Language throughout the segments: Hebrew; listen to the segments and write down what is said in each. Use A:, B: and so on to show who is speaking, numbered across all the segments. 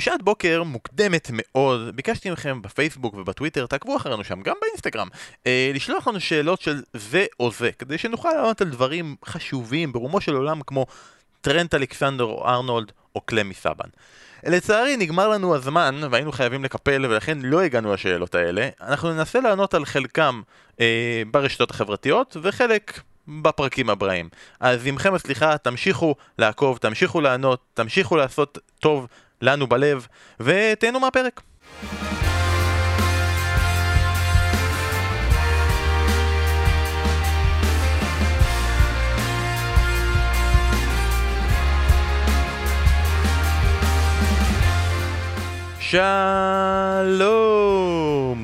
A: בשעת בוקר מוקדמת מאוד, ביקשתי מכם בפייסבוק ובטוויטר, תעקבו אחרינו שם, גם באינסטגרם, אה, לשלוח לנו שאלות של זה או זה, כדי שנוכל לענות על דברים חשובים ברומו של עולם כמו טרנט אלכסנדר או ארנולד או קלמי סבן. לצערי נגמר לנו הזמן והיינו חייבים לקפל ולכן לא הגענו לשאלות האלה. אנחנו ננסה לענות על חלקם אה, ברשתות החברתיות וחלק בפרקים הבאים. אז עמכם הסליחה, תמשיכו לעקוב, תמשיכו לענות, תמשיכו לעשות טוב לנו בלב, ותהנו מהפרק. שלום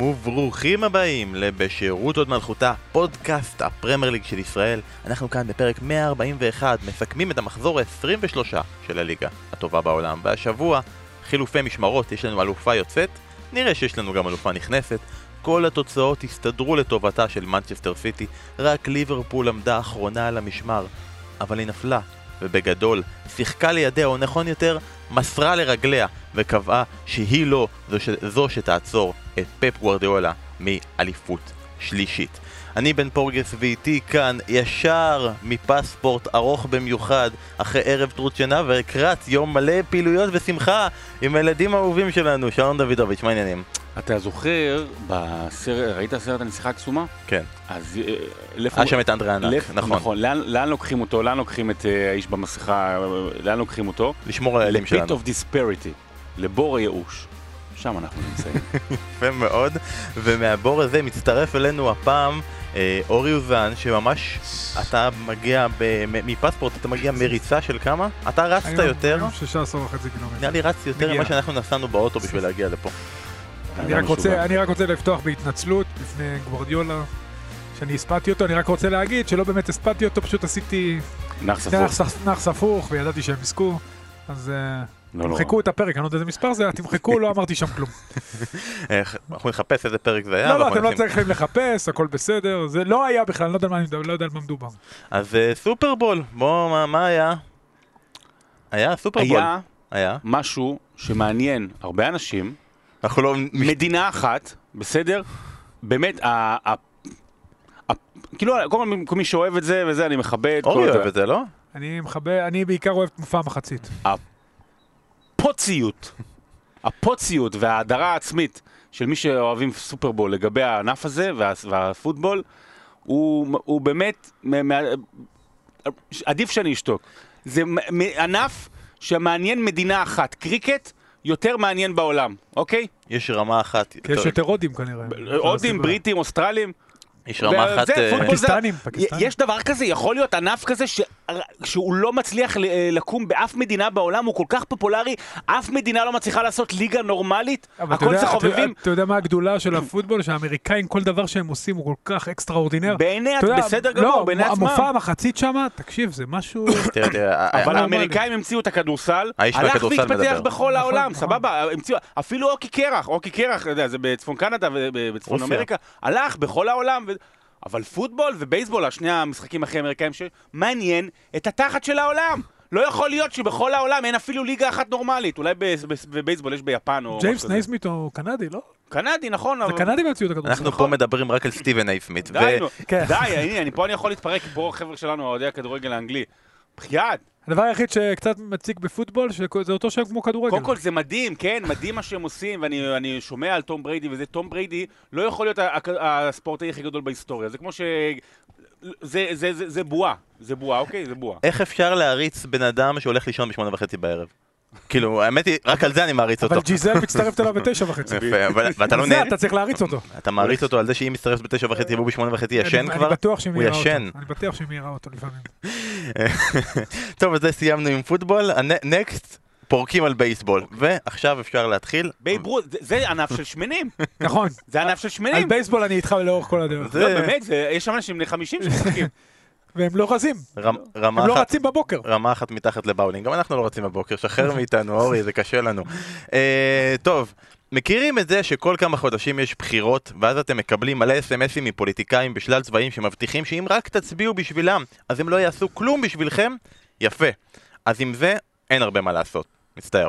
A: וברוכים הבאים לבשירות עוד מלכותה, פודקאסט הפרמייר ליג של ישראל. אנחנו כאן בפרק 141, מסכמים את המחזור ה-23 של הליגה הטובה בעולם. והשבוע, חילופי משמרות, יש לנו אלופה יוצאת, נראה שיש לנו גם אלופה נכנסת. כל התוצאות הסתדרו לטובתה של מנצ'סטר סיטי, רק ליברפול עמדה אחרונה על המשמר, אבל היא נפלה, ובגדול, שיחקה לידיה, או נכון יותר, מסרה לרגליה וקבעה שהיא לא זו, ש... זו שתעצור את פפ גוורדיאולה מאליפות שלישית. אני בן פורגס ואיתי כאן ישר מפספורט ארוך במיוחד אחרי ערב טרוט שינה ולקראת יום מלא פעילויות ושמחה עם הילדים האהובים שלנו, שלום דוידוביץ', מה העניינים?
B: אתה זוכר, בסרט, ראית סרט הנסיכה הקסומה?
A: כן.
B: אז
A: איפה... היה שם את אנדרי ענק, נכון.
B: נכון, לאן, לאן לוקחים אותו? לאן לוקחים את uh, האיש במסכה? לאן לוקחים אותו?
A: לשמור על האלים שלנו.
B: ל-pit of disparity, לבור הייאוש. שם אנחנו נמצאים.
A: יפה מאוד, ומהבור הזה מצטרף אלינו הפעם אה, אורי אוזן, שממש אתה מגיע מפספורט, אתה מגיע מריצה של כמה? אתה רצת יותר?
C: היום 16 וחצי קילומטר.
A: נראה לי רצתי יותר ממה שאנחנו נסענו באוטו בשביל להגיע לפה.
C: אני רק, רוצה, אני רק רוצה לפתוח בהתנצלות בפני גוורדיולה, שאני הספדתי אותו, אני רק רוצה להגיד שלא באמת הספדתי אותו, פשוט עשיתי נח ספוך וידעתי שהם יזכו, אז לא, לא. תמחקו את הפרק, אני לא יודע איזה מספר זה, תמחקו, לא אמרתי שם כלום.
A: אנחנו נחפש איזה פרק זה היה.
C: לא, לא, אתם לא צריכים לחפש, הכל בסדר, זה לא היה בכלל, לא, לא יודע על מה מדובר.
A: אז אה, סופרבול, בוא, מה היה? היה סופרבול.
B: היה משהו שמעניין הרבה אנשים. אנחנו לא... מדינה אחת, בסדר? באמת, ה... כאילו, כל מי שאוהב את זה וזה, אני מכבד.
A: אורי אוהב את זה, לא?
C: אני מכבד, אני בעיקר אוהב את מופע המחצית.
B: הפוציות, הפוציות וההדרה העצמית של מי שאוהבים סופרבול לגבי הענף הזה וה, והפוטבול, הוא, הוא באמת, עדיף שאני אשתוק. זה ענף שמעניין מדינה אחת, קריקט יותר מעניין בעולם, אוקיי?
A: יש רמה אחת.
C: יש יותר הודים כנראה.
B: הודים, בריטים, אוסטרלים.
A: יש רמה אחת...
C: אה, פקיסטנים, פקיסטנים.
B: יש דבר כזה, יכול להיות ענף כזה ש... שהוא לא מצליח אה, לקום באף מדינה בעולם, הוא כל כך פופולרי, אף מדינה לא מצליחה לעשות ליגה נורמלית, הכל זה חובבים.
C: אתה יודע מה הגדולה של הפוטבול? שהאמריקאים, כל דבר שהם עושים הוא כל כך extraordinaire.
B: בעיני, בסדר גמור,
C: לא,
B: בעיני עצמם.
C: המופע המחצית שם, תקשיב, זה משהו...
B: אבל האמריקאים המציאו את הכדורסל, הלך והתפתח בכל נכון, העולם, נכון. סבבה, אפילו הוקי קרח, הוקי קרח, זה בצפון קנדה ובצפון אמריקה, הלך בכל העולם. אבל פוטבול ובייסבול, השני המשחקים הכי אמריקאים שמעניין את התחת של העולם. לא יכול להיות שבכל העולם אין אפילו ליגה אחת נורמלית. אולי בבייסבול יש ביפן או...
C: ג'יימס נייסמית הוא קנדי, לא?
B: קנדי, נכון.
C: זה קנדי ממציא הכדורסל.
A: אנחנו פה מדברים רק על סטיבן נייסמית.
B: די, כן. די, פה אני יכול להתפרק, פה החבר'ה שלנו, אוהדי הכדורגל האנגלי. בחייאת.
C: הדבר היחיד שקצת מציק בפוטבול, שזה אותו שם כמו כדורגל.
B: קודם כל זה מדהים, כן, מדהים מה שהם עושים, ואני שומע על תום בריידי וזה, תום בריידי לא יכול להיות הספורטאי הכי גדול בהיסטוריה. זה כמו ש... זה, זה, זה, זה בועה, זה בועה, אוקיי? זה בועה.
A: איך אפשר להריץ בן אדם שהולך לישון בשמונה וחצי בערב? כאילו, האמת היא, רק על זה אני מעריץ אותו.
C: אבל ג'יזל מצטרפת אליו בתשע וחצי.
A: יפה, ואתה לא נהנה.
C: זה, אתה צריך להריץ אותו.
A: אתה מעריץ אותו על זה שאם מצטרף בתשע וחצי והוא בשמונה וחצי ישן כבר? אני בטוח
C: שהיא מעירה אותו. אני בטוח שהיא מעירה אותו לפעמים.
A: טוב, אז זה סיימנו עם פוטבול. נקסט. פורקים על בייסבול, ועכשיו אפשר להתחיל.
B: בייברות, זה ענף של שמנים.
C: נכון.
B: זה ענף של שמנים.
C: על בייסבול אני איתך לאורך כל הדרך.
B: לא, באמת, יש שם אנשים בני 50 שמשחקים.
C: והם לא רזים. רמה הם לא רצים בבוקר.
A: רמה אחת מתחת לבאולינג. גם אנחנו לא רצים בבוקר, שחרר מאיתנו, אורי, זה קשה לנו. אה, טוב, מכירים את זה שכל כמה חודשים יש בחירות, ואז אתם מקבלים מלא אסמסים מפוליטיקאים בשלל צבעים שמבטיחים שאם רק תצביעו בשבילם, אז הם לא יעשו כלום בשבילכם? יפה. אז עם זה אין הרבה מה לעשות, מצטער.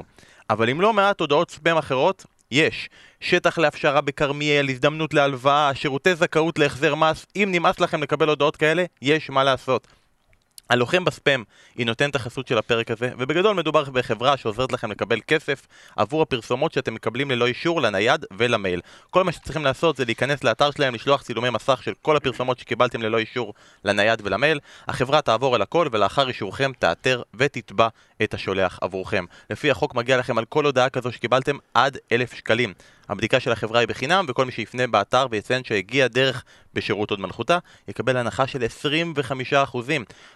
A: אבל עם לא מעט הודעות ספאם אחרות, יש שטח להפשרה בכרמיאל, הזדמנות להלוואה, שירותי זכאות להחזר מס, אם נמאס לכם לקבל הודעות כאלה, יש מה לעשות. הלוחם בספאם היא נותנת החסות של הפרק הזה, ובגדול מדובר בחברה שעוזרת לכם לקבל כסף עבור הפרסומות שאתם מקבלים ללא אישור לנייד ולמייל. כל מה שצריכים לעשות זה להיכנס לאתר שלהם, לשלוח צילומי מסך של כל הפרסומות שקיבלתם ללא אישור לנייד ולמייל. החברה תעבור על הכל ולאחר אישורכם תאתר ותתבע את השולח עבורכם. לפי החוק מגיע לכם על כל הודעה כזו שקיבלתם עד אלף שקלים. הבדיקה של החברה היא בחינם, וכל מי שיפנה באתר ויציין שהגיע דרך בשירות עוד מלכותה, יקבל הנחה של 25%.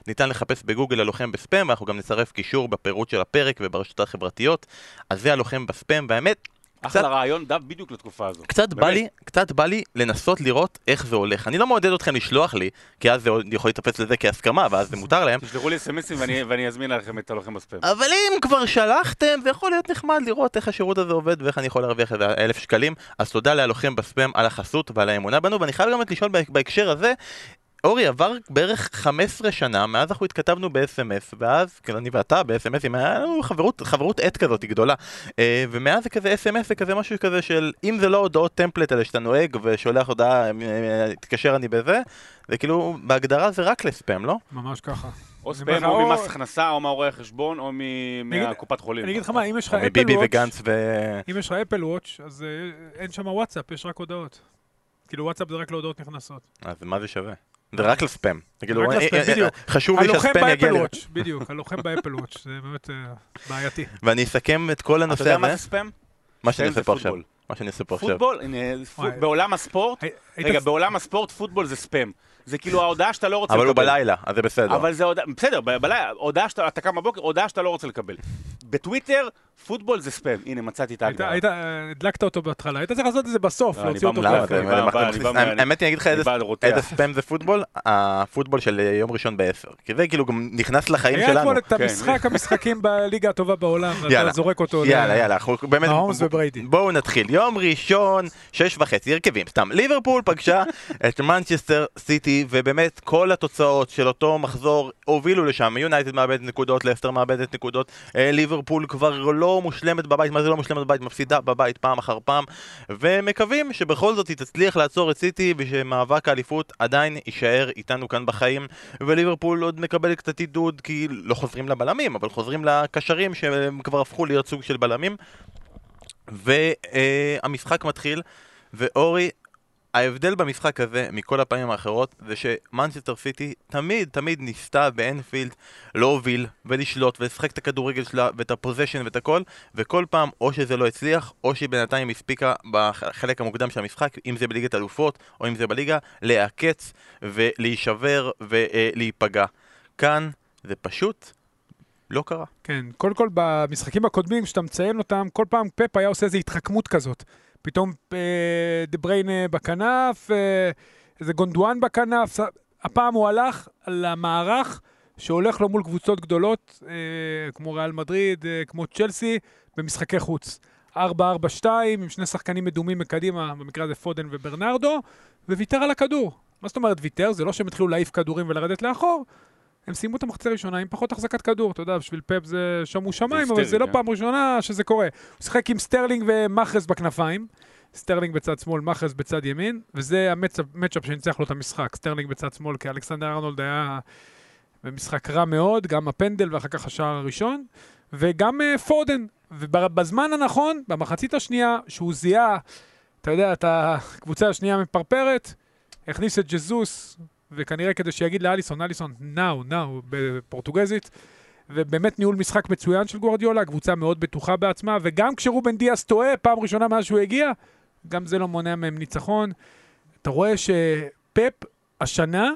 A: ניתן לחפש בגוגל הלוחם בספאם, ואנחנו גם נצרף קישור בפירוט של הפרק וברשתות החברתיות. אז זה הלוחם בספאם, והאמת,
B: אחלה רעיון דף בדיוק לתקופה הזו.
A: קצת בא לי, קצת בא לי לנסות לראות איך זה הולך. אני לא מעודד אתכם לשלוח לי, כי אז זה יכול להתאפס לזה כהסכמה, ואז זה מותר להם.
B: תשלחו לי אסמסים ואני אזמין לכם את הלוחם בספאם.
A: אבל אם כבר שלחתם, זה יכול להיות נחמד לראות איך השירות הזה עובד ואיך אני יכול להרוויח איזה אלף שקלים. אז תודה להלוחם בספאם על החסות ועל האמונה בנו, ואני חייב גם לשאול בהקשר הזה, אורי, עבר בערך 15 שנה מאז אנחנו התכתבנו ב-SMS, ואז, כאילו אני ואתה ב-SMSים, היה לנו חברות, חברות עט כזאת גדולה, אה, ומאז זה כזה SMS, זה כזה משהו כזה של, אם זה לא הודעות template האלה שאתה נוהג ושולח הודעה, אה, אה, תתקשר אני בזה, זה כאילו, בהגדרה זה רק לספאם, לא?
C: ממש ככה.
B: או ספאם, או ממס הכנסה, או מהרואה החשבון, או מהקופת חולים.
C: אני אגיד לך מה, אם יש לך אפל וואץ',
A: מביבי וגנץ ו...
C: אם יש לך אפל וואץ', אז אין שם וואטסאפ, יש רק הודעות. כאילו וואטסאפ זה רק להודעות נכנסות.
A: אז מה זה שווה? זה רק לספאם. כאילו, אה, אה, אה, חשוב לי שהספאם יגיע...
C: באפל בדיוק, הלוחם באפל וואץ', זה באמת בעייתי.
A: ואני אסכם את כל הנושא הזה.
B: אתה יודע מה זה ספאם?
A: מה שאני עושה פה עכשיו. מה שאני עושה פה עכשיו.
B: פוטבול, בעולם הספורט, רגע, בעולם הספורט פוטבול זה ספאם. זה כאילו ההודעה שאתה לא רוצה
A: לקבל. אבל הוא בלילה, אז זה בסדר.
B: אבל זה הודעה, בסדר, בלילה, הודעה שאתה, אתה קם בבוקר, הודעה שאתה לא רוצה לקבל. בטוויטר, פוטבול זה ספאם. הנה, מצאתי את ההגדרה. היית,
C: הדלקת אותו בהתחלה, היית צריך לעשות את זה בסוף,
A: לא, להוציא אותו ככה. האמת היא, אני אגיד לך איזה ספאם זה פוטבול, הפוטבול של יום ראשון ב-10. כי זה כאילו גם נכנס לחיים שלנו.
C: היה אתמול את כן. המשחק המשחקים בליגה הטובה בעולם, ואתה זורק אותו.
A: יאללה, יאללה,
C: באמת,
A: בואו נתחיל. יום ראשון, שש וחצי, הרכבים, סתם. ליברפול פגשה את מנצ'סטר סיטי, ובאמת כל התוצאות של אותו מחזור הובילו לשם. יונייטד מאבדת נקודות, לסטר מאבדת נקודות, אה, ליברפול כבר לא מושלמת בבית, מה זה לא מושלמת בבית? מפסידה בבית פעם אחר פעם, ומקווים שבכל זאת היא תצליח לעצור את סיטי ושמאבק האליפות עדיין יישאר איתנו כאן בחיים, וליברפול עוד מקבלת קצת עידוד כי לא חוזרים לבלמים, אבל חוזרים לקשרים שהם כבר הפכו להיות סוג של בלמים. והמשחק מתחיל, ואורי, ההבדל במשחק הזה מכל הפעמים האחרות זה שמנצ'סטר סיטי תמיד תמיד ניסתה באנפילד להוביל ולשלוט ולשחק את הכדורגל שלה ואת הפוזיישן ואת הכל וכל פעם או שזה לא הצליח או שהיא בינתיים הספיקה בחלק המוקדם של המשחק אם זה בליגת אלופות או אם זה בליגה להיעקץ ולהישבר ולהיפגע כאן זה פשוט לא קרה.
C: כן, קודם כל במשחקים הקודמים כשאתה מציין אותם כל פעם פפ היה עושה איזו התחכמות כזאת פתאום אה, דה בריינה בכנף, אה, איזה גונדואן בכנף. הפעם הוא הלך למערך שהולך לו מול קבוצות גדולות, אה, כמו ריאל מדריד, אה, כמו צ'לסי, במשחקי חוץ. 4-4-2, עם שני שחקנים מדומים מקדימה, במקרה הזה פודן וברנרדו, וויתר על הכדור. מה זאת אומרת ויתר? זה לא שהם התחילו להעיף כדורים ולרדת לאחור, הם סיימו את המחצה הראשונה עם פחות החזקת כדור, אתה יודע, בשביל פפ זה שומו שמיים, אבל זה לא כן. פעם ראשונה שזה קורה. הוא שיחק עם סטרלינג ומאחרז בכנפיים, סטרלינג בצד שמאל, מאחרז בצד ימין, וזה ה matchup שניצח לו את המשחק, סטרלינג בצד שמאל, כי אלכסנדר ארנולד היה במשחק רע מאוד, גם הפנדל ואחר כך השער הראשון, וגם אה, פודן. ובזמן הנכון, במחצית השנייה, שהוא זיהה, אתה יודע, את הקבוצה השנייה מפרפרת, הכניס את ג'זוס, וכנראה כדי שיגיד לאליסון, אליסון, נאו, נאו, בפורטוגזית. ובאמת ניהול משחק מצוין של גוורדיולה, קבוצה מאוד בטוחה בעצמה, וגם כשרובן דיאס טועה, פעם ראשונה מאז שהוא הגיע, גם זה לא מונע מהם ניצחון. אתה רואה שפפ השנה,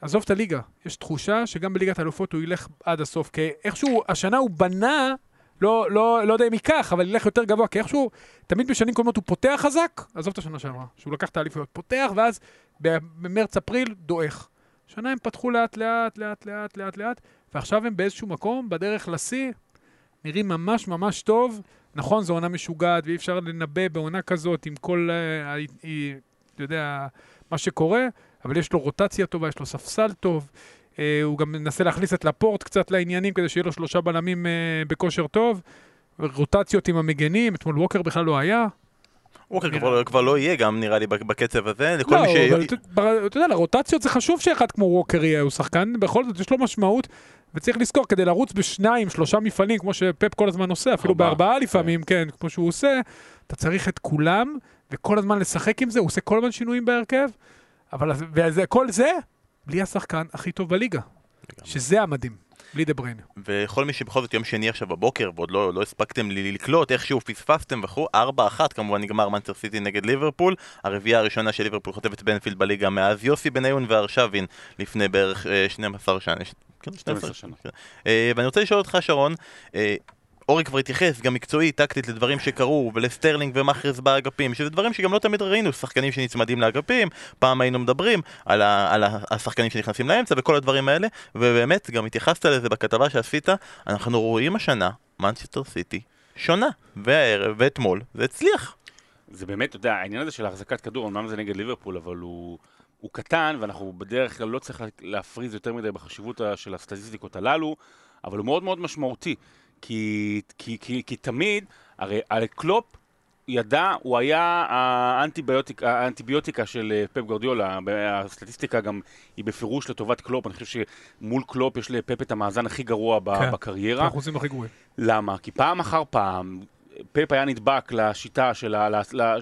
C: עזוב את הליגה, יש תחושה שגם בליגת האלופות הוא ילך עד הסוף, כי איכשהו השנה הוא בנה לא, לא, לא יודע אם ייקח, אבל ילך יותר גבוה, כי איכשהו, תמיד בשנים קודמות הוא פותח חזק, עזוב את השנה שעברה, שהוא לקח את האליפויות, פותח, ואז במרץ-אפריל דועך. שנה הם פתחו לאט לאט, לאט לאט, לאט לאט, ועכשיו הם באיזשהו מקום, בדרך לשיא, נראים ממש ממש טוב. נכון, זו עונה משוגעת, ואי אפשר לנבא בעונה כזאת עם כל, uh, אתה יודע, מה שקורה, אבל יש לו רוטציה טובה, יש לו ספסל טוב. Uh, הוא גם מנסה להכניס את לפורט קצת לעניינים כדי שיהיה לו שלושה בלמים uh, בכושר טוב. רוטציות עם המגנים, אתמול ווקר בכלל לא היה.
A: ווקר כבר, כבר לא יהיה גם נראה לי בקצב הזה,
C: לכל לא, מי ש... אבל אתה יודע, לרוטציות זה חשוב שאחד כמו ווקר יהיה, הוא שחקן, בכל זאת יש לו משמעות, וצריך לזכור, כדי לרוץ בשניים, שלושה מפעלים, כמו שפפ כל הזמן עושה, אפילו בארבעה לפעמים, כן, כמו שהוא עושה, אתה צריך את כולם, וכל הזמן לשחק עם זה, הוא עושה כל הזמן שינויים בהרכב, אבל כל זה, בלי השחקן הכי טוב בליגה, שזה המדהים. בלי דה בריינה.
A: וכל מי שבכל זאת יום שני עכשיו בבוקר, ועוד לא, לא הספקתם לקלוט, איכשהו פספסתם וכו', 4-1 כמובן נגמר מנצ'סטר סיטי נגד ליברפול, הרביעייה הראשונה של ליברפול חוטפת באנפילד בליגה מאז יוסי בניון וארשבין לפני בערך 12 אה, שנה. כן, 12 שנה. אה, ואני רוצה לשאול אותך שרון, אה, אורי כבר התייחס גם מקצועית, טקטית, לדברים שקרו, ולסטרלינג ומאחרז באגפים, שזה דברים שגם לא תמיד ראינו, שחקנים שנצמדים לאגפים, פעם היינו מדברים על, ה- על השחקנים שנכנסים לאמצע וכל הדברים האלה, ובאמת, גם התייחסת לזה בכתבה שעשית, אנחנו רואים השנה, מנצ'סטר סיטי, שונה, והערב ואתמול, זה הצליח.
B: זה באמת, אתה יודע, העניין הזה של החזקת כדור, אמנם זה נגד ליברפול, אבל הוא... הוא קטן, ואנחנו בדרך כלל לא צריך להפריז יותר מדי בחשיבות של הסטטיסטיקות הללו, אבל הוא מאוד מאוד משמעותי. כי, כי, כי, כי תמיד, הרי, קלופ ידע, הוא היה האנטיביוטיקה, האנטיביוטיקה של אה, פפ גורדיולה, הסטטיסטיקה גם היא בפירוש לטובת קלופ, אני חושב שמול קלופ יש לפפ את המאזן הכי גרוע כן, בקריירה.
C: האחוזים הכי גרועים.
B: למה? כי פעם אחר פעם, פפ היה נדבק לשיטה של ה,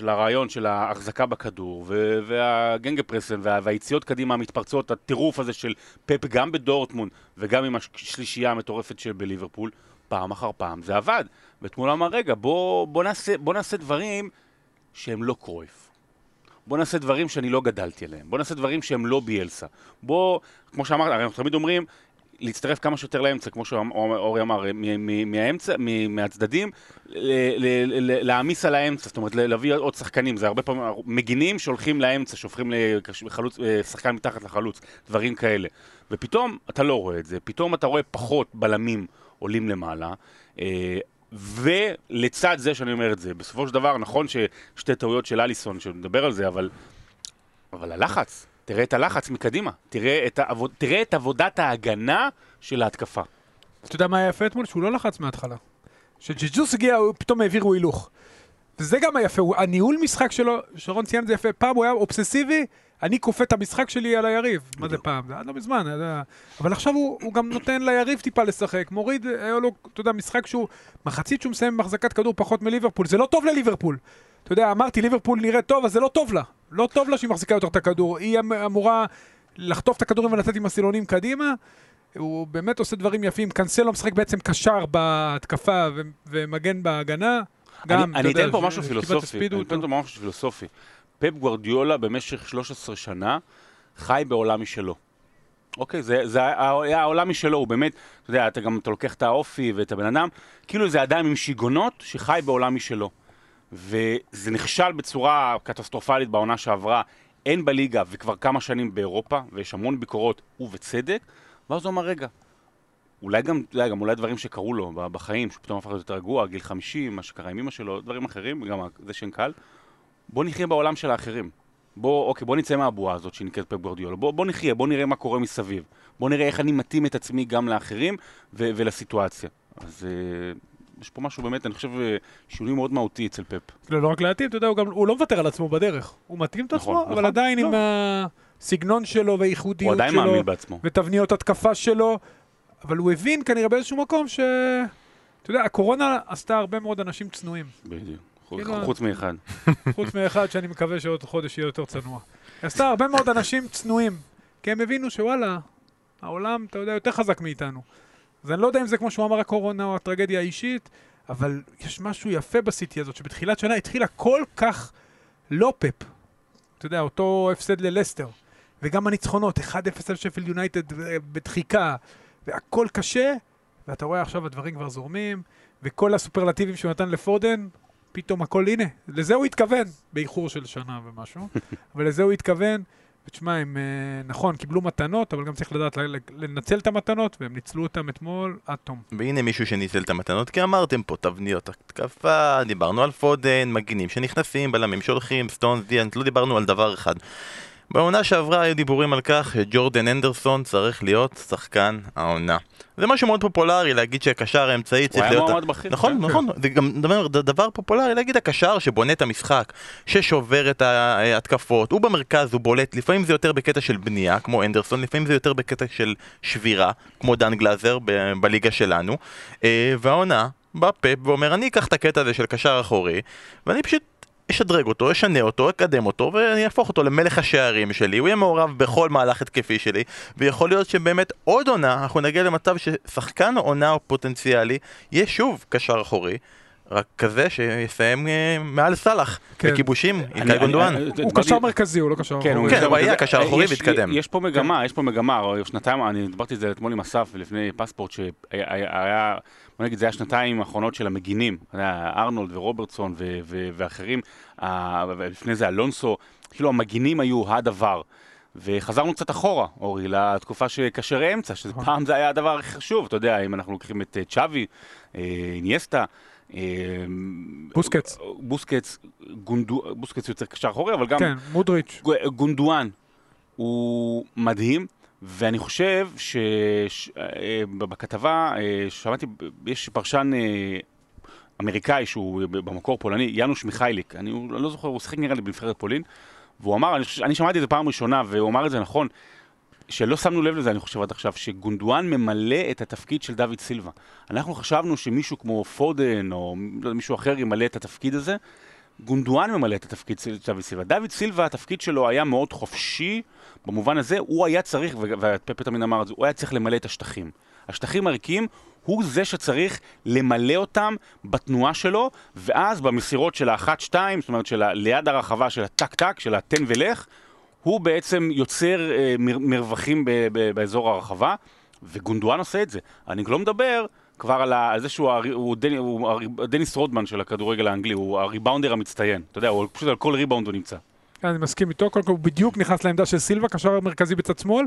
B: לרעיון של ההחזקה בכדור וה Gegenpressing והיציאות קדימה המתפרצות, הטירוף הזה של פפ גם בדורטמונד וגם עם השלישייה המטורפת שבליברפול. פעם אחר פעם, זה עבד. ואתמול אמר, רגע, בוא, בוא, נעשה, בוא נעשה דברים שהם לא קרויף. בוא נעשה דברים שאני לא גדלתי עליהם. בוא נעשה דברים שהם לא ביאלסה. בוא, כמו שאמרת, הרי אנחנו תמיד אומרים, להצטרף כמה שיותר לאמצע, כמו שאורי אמר, מהאמצע, מהצדדים, להעמיס על האמצע, זאת אומרת, להביא עוד שחקנים, זה הרבה פעמים, מגינים שהולכים לאמצע, שהופכים לשחקן מתחת לחלוץ, דברים כאלה. ופתאום אתה לא רואה את זה, פתאום אתה רואה פחות בלמים עולים למעלה. אה, ולצד זה שאני אומר את זה, בסופו של דבר, נכון ששתי טעויות של אליסון, שנדבר על זה, אבל, אבל הלחץ, תראה את הלחץ מקדימה, תראה את, העבוד, תראה את עבודת ההגנה של ההתקפה.
C: אתה יודע מה היה יפה אתמול? שהוא לא לחץ מההתחלה. כשג'יג'וס הגיע, פתאום העבירו הילוך. וזה גם היפה, הניהול משחק שלו, שרון ציין את זה יפה, פעם הוא היה אובססיבי, אני כופה את המשחק שלי על היריב. מה זה פעם? זה עד לא מזמן, אבל עכשיו הוא, גם נותן ליריב טיפה לשחק, מוריד, היה לו, אתה יודע, משחק שהוא, מחצית שהוא מסיים במחזקת כדור פחות מליברפול, זה לא טוב לליברפול. אתה יודע, אמרתי, ליברפול נראית טוב, אז זה לא טוב לה. לא טוב לה שהיא מחזיקה יותר את הכדור. היא אמ-, אמורה לחטוף את הכדורים ולצאת עם הסילונים קדימה. הוא באמת עושה דברים יפים. קנסלו משחק בעצם קשר בהתקפה ומגן בהגנה.
B: גם, אני, אני אתן פה משהו פילוסופי, אני אתן פה משהו פילוסופי. פפ גוורדיולה במשך 13 שנה חי בעולם משלו. אוקיי, זה, זה היה העולם משלו, הוא באמת, אתה יודע, אתה גם אתה לוקח את האופי ואת הבן אדם, כאילו זה אדם עם שיגונות שחי בעולם משלו. וזה נכשל בצורה קטסטרופלית בעונה שעברה, אין בליגה וכבר כמה שנים באירופה, ויש המון ביקורות, ובצדק, ואז הוא אמר, רגע, אולי גם, אתה יודע, גם אולי דברים שקרו לו בחיים, שפתאום הפך להיות יותר רגוע, גיל 50, מה שקרה עם אמא שלו, דברים אחרים, גם זה שאין קל. בוא נחיה בעולם של האחרים. בוא, אוקיי, בוא נצא מהבועה הזאת שנקראת פפ גורדיולה. בוא, בוא נחיה, בוא נראה מה קורה מסביב. בוא נראה איך אני מתאים את עצמי גם לאחרים ו- ולסיטואציה. אז uh, יש פה משהו באמת, אני חושב, אה, שינוי מאוד מהותי אצל פפ.
C: לא, לא רק להתאים, אתה יודע, הוא, גם, הוא לא מוותר על עצמו בדרך. הוא מתאים את עצמו, נכון, אבל נכון, עדיין לא. עם הסגנון שלו והייחודיות שלו. הוא עדיין מאמין בעצמו. ותבניות התקפה שלו. אבל הוא הבין כנראה באיזשהו מקום ש... אתה יודע, הקורונה עשתה הרבה מאוד אנשים צנועים.
B: בדיוק. כאילו, חוץ מאחד.
C: חוץ מאחד שאני מקווה שעוד חודש יהיה יותר צנוע. היא עשתה הרבה מאוד אנשים צנועים, כי הם הבינו שוואלה, העולם, אתה יודע, יותר חזק מאיתנו. אז אני לא יודע אם זה כמו שהוא אמר הקורונה או הטרגדיה האישית, אבל יש משהו יפה בסיטי הזאת, שבתחילת שנה התחילה כל כך לא פפ. אתה יודע, אותו הפסד ללסטר. וגם הניצחונות, 1-0 על שפל יונייטד בדחיקה, והכל קשה, ואתה רואה עכשיו הדברים כבר זורמים, וכל הסופרלטיבים שהוא נתן לפודן, פתאום הכל, הנה, לזה הוא התכוון, באיחור של שנה ומשהו, אבל לזה הוא התכוון. ותשמע, הם, אה, נכון, קיבלו מתנות, אבל גם צריך לדעת לנצל את המתנות, והם ניצלו אותם אתמול עד תום.
A: והנה מישהו שניצל את המתנות, כי אמרתם פה תבניות התקפה, דיברנו על פודן, מגינים שנכנסים, בלמים שהולכים, סטון, דיאנט, לא דיברנו על דבר אחד. בעונה שעברה היו דיבורים על כך שג'ורדן אנדרסון צריך להיות שחקן העונה. זה משהו מאוד פופולרי להגיד שהקשר האמצעי צריך להיות...
B: הוא היה מועמד בכיר.
A: נכון, כן. נכון, זה גם דבר, דבר פופולרי להגיד הקשר שבונה את המשחק, ששובר את ההתקפות, הוא במרכז, הוא בולט, לפעמים זה יותר בקטע של בנייה, כמו אנדרסון, לפעמים זה יותר בקטע של שבירה, כמו דן גלאזר ב- בליגה שלנו, אה, והעונה... בא פפ ואומר אני אקח את הקטע הזה של קשר אחורי ואני פשוט אשדרג אותו, אשנה אותו, אקדם אותו, ואני אהפוך אותו למלך השערים שלי, הוא יהיה מעורב בכל מהלך התקפי שלי, ויכול להיות שבאמת עוד עונה, אנחנו נגיע למצב ששחקן עונה פוטנציאלי יהיה שוב קשר אחורי. רק כזה שיסיים אה, מעל סאלח, כן. בכיבושים, איתי גונדואן.
C: הוא קשר מרכזי, הוא לא קשר
A: כן, אחורי. כן, הוא היה קשר אחורי והתקדם.
B: יש פה מגמה, יש פה מגמה, שנתיים, אני דיברתי על זה אתמול עם אסף לפני פספורט, שהיה, בוא נגיד, זה היה שנתיים האחרונות של המגינים, ארנולד ורוברטסון ואחרים, לפני זה אלונסו, כאילו המגינים היו הדבר. וחזרנו קצת אחורה, אורי, לתקופה שקשר אמצע, שפעם. זה היה הדבר הכי חשוב, אתה יודע, אם אנחנו לוקחים את אה, צ'אבי, אה, אינייסטה,
C: בוסקץ.
B: בוסקץ, גונדו, בוסקץ יוצר קשר אחורי, אבל גם...
C: כן, מודריץ'.
B: גונדואן הוא מדהים, ואני חושב שבכתבה, אה, אה, שמעתי, יש פרשן אה, אמריקאי שהוא במקור פולני, יאנוש מיכאליק, אני לא זוכר, הוא שיחק נראה לי בנבחרת פולין, והוא אמר, אני, אני שמעתי את זה פעם ראשונה, והוא אמר את זה נכון, שלא שמנו לב לזה, אני חושב עד עכשיו, שגונדואן ממלא את התפקיד של דוד סילבה. אנחנו חשבנו שמישהו כמו פודן, או לא מישהו אחר ימלא את התפקיד הזה. גונדואן ממלא את התפקיד של דוד סילבה. דוד סילבה, התפקיד שלו היה מאוד חופשי, במובן הזה הוא היה צריך, ופפה תמיד אמר את זה, הוא היה צריך למלא את השטחים. השטחים הריקים, הוא זה שצריך למלא אותם בתנועה שלו, ואז במסירות של האחת-שתיים, זאת אומרת של ליד הרחבה של הטק-טק, של התן ולך, הוא בעצם יוצר אה, מר, מרווחים ב, ב, באזור הרחבה, וגונדואן עושה את זה. אני לא מדבר כבר על, על זה שהוא הוא דני, הוא דניס רודמן של הכדורגל האנגלי, הוא ה rebounder המצטיין. אתה יודע, הוא פשוט על כל ריבאונד הוא נמצא.
C: אני מסכים איתו, קודם כל הוא בדיוק נכנס לעמדה של סילבה, קשר מרכזי בצד שמאל,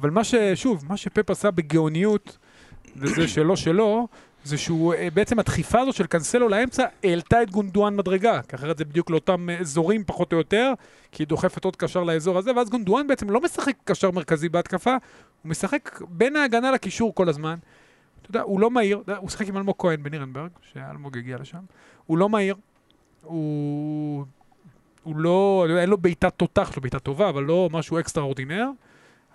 C: אבל מה ש... שוב, מה שפפ עשה בגאוניות, וזה שלא שלו, זה שהוא, אה, בעצם הדחיפה הזו של קנסלו לאמצע העלתה את גונדואן מדרגה, כי אחרת זה בדיוק לאותם אה, אזורים פחות או יותר, כי היא דוחפת עוד קשר לאזור הזה, ואז גונדואן בעצם לא משחק קשר מרכזי בהתקפה, הוא משחק בין ההגנה לקישור כל הזמן. אתה יודע, הוא לא מהיר, הוא משחק עם אלמוג כהן בנירנברג, שאלמוג הגיע לשם, הוא לא מהיר, הוא... הוא לא, אין לו בעיטת תותח, לו בעיטה טובה, אבל לא משהו extraordinaire,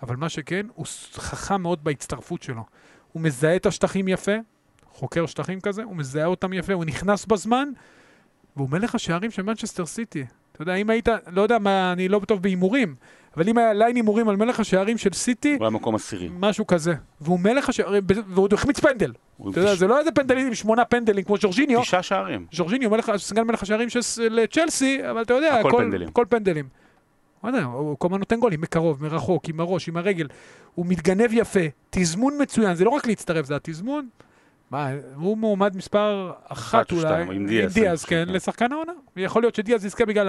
C: אבל מה שכן, הוא חכם מאוד בהצטרפות שלו. הוא מזהה את השטחים יפה, חוקר שטחים כזה, הוא מזהה אותם יפה, הוא נכנס בזמן, והוא מלך השערים של מנצ'סטר סיטי. אתה יודע, אם היית, לא יודע מה, אני לא טוב בהימורים, אבל אם היה ליין הימורים על מלך השערים של סיטי...
B: הוא היה מקום עשירי.
C: משהו כזה. והוא מלך השערים, והוא החמיץ פנדל. אתה יודע, זה לא איזה פנדלים עם שמונה פנדלים כמו ז'ורג'יניו.
B: תשעה שערים.
C: ז'ורג'יניו, סגן מלך השערים של צ'לסי, אבל אתה יודע, הכל פנדלים. הכל פנדלים. הוא כל הזמן נותן גולים, מקרוב, מרחוק, עם הראש, עם הרגל. הוא מתגנב יפה, תזמון מצוין, זה לא רק להצטרף, זה התזמון. מה, הוא מועמד מספר אחת אולי,
B: עם דיאז,
C: עם דיאז כן, כן, לשחקן העונה. יכול להיות שדיאז יזכה בגלל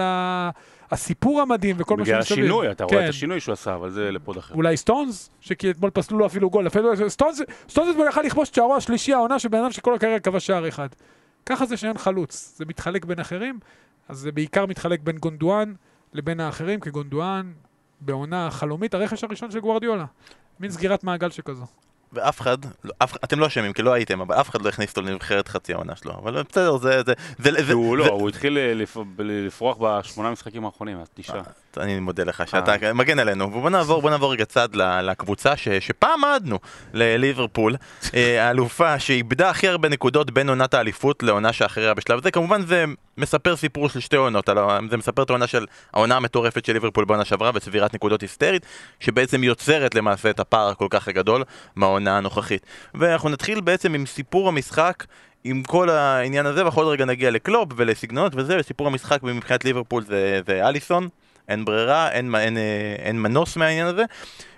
C: הסיפור המדהים וכל מה
B: שמסביב. בגלל השינוי, אתה רואה את כן. השינוי שהוא עשה, אבל זה לפוד אחר.
C: אולי סטונס, שכי אתמול פסלו לו אפילו גול. סטונס אתמול יכל לכבוש את שערו השלישי העונה של בן אדם שכל הקריירה כבש שער אחד. ככה זה שאין חלוץ, זה מתחלק בין אחרים, אז זה בעיקר מתחלק בין גונדואן לבין האחרים, כי גונדואן בעונה חלומית, הרכש הראשון של גוורדיולה. מין סגירת מעגל שכזו.
A: ואף אחד, לא, אף, אתם לא אשמים כי לא הייתם, אבל אף אחד לא הכניס אותו לנבחרת חצי העונה שלו, אבל בסדר, זה... זה, זה,
B: זה הוא לא, הוא התחיל אה, לפרוח בשמונה משחקים האחרונים, אז תשעה.
A: אני מודה לך שאתה אה. מגן עלינו, ובוא נעבור, בוא נעבור רגע צד לקבוצה ש, שפעם עדנו לליברפול, אה, האלופה שאיבדה הכי הרבה נקודות בין עונת האליפות לעונה שאחריה בשלב זה, כמובן זה מספר סיפור של שתי עונות, זה מספר את העונה של העונה המטורפת של ליברפול בעונה שעברה וצבירת נקודות היסטרית, שבעצם יוצרת למעשה את הפער הכל כך הגדול מהעונה הנוכחית. ואנחנו נתחיל בעצם עם סיפור המשחק עם כל העניין הזה, ואחר רגע נגיע לקלופ ולסגנונות וזה, וסיפור המשחק מבחינת ליברפול זה, זה אליסון, אין ברירה, אין, אין, אין, אין מנוס מהעניין הזה.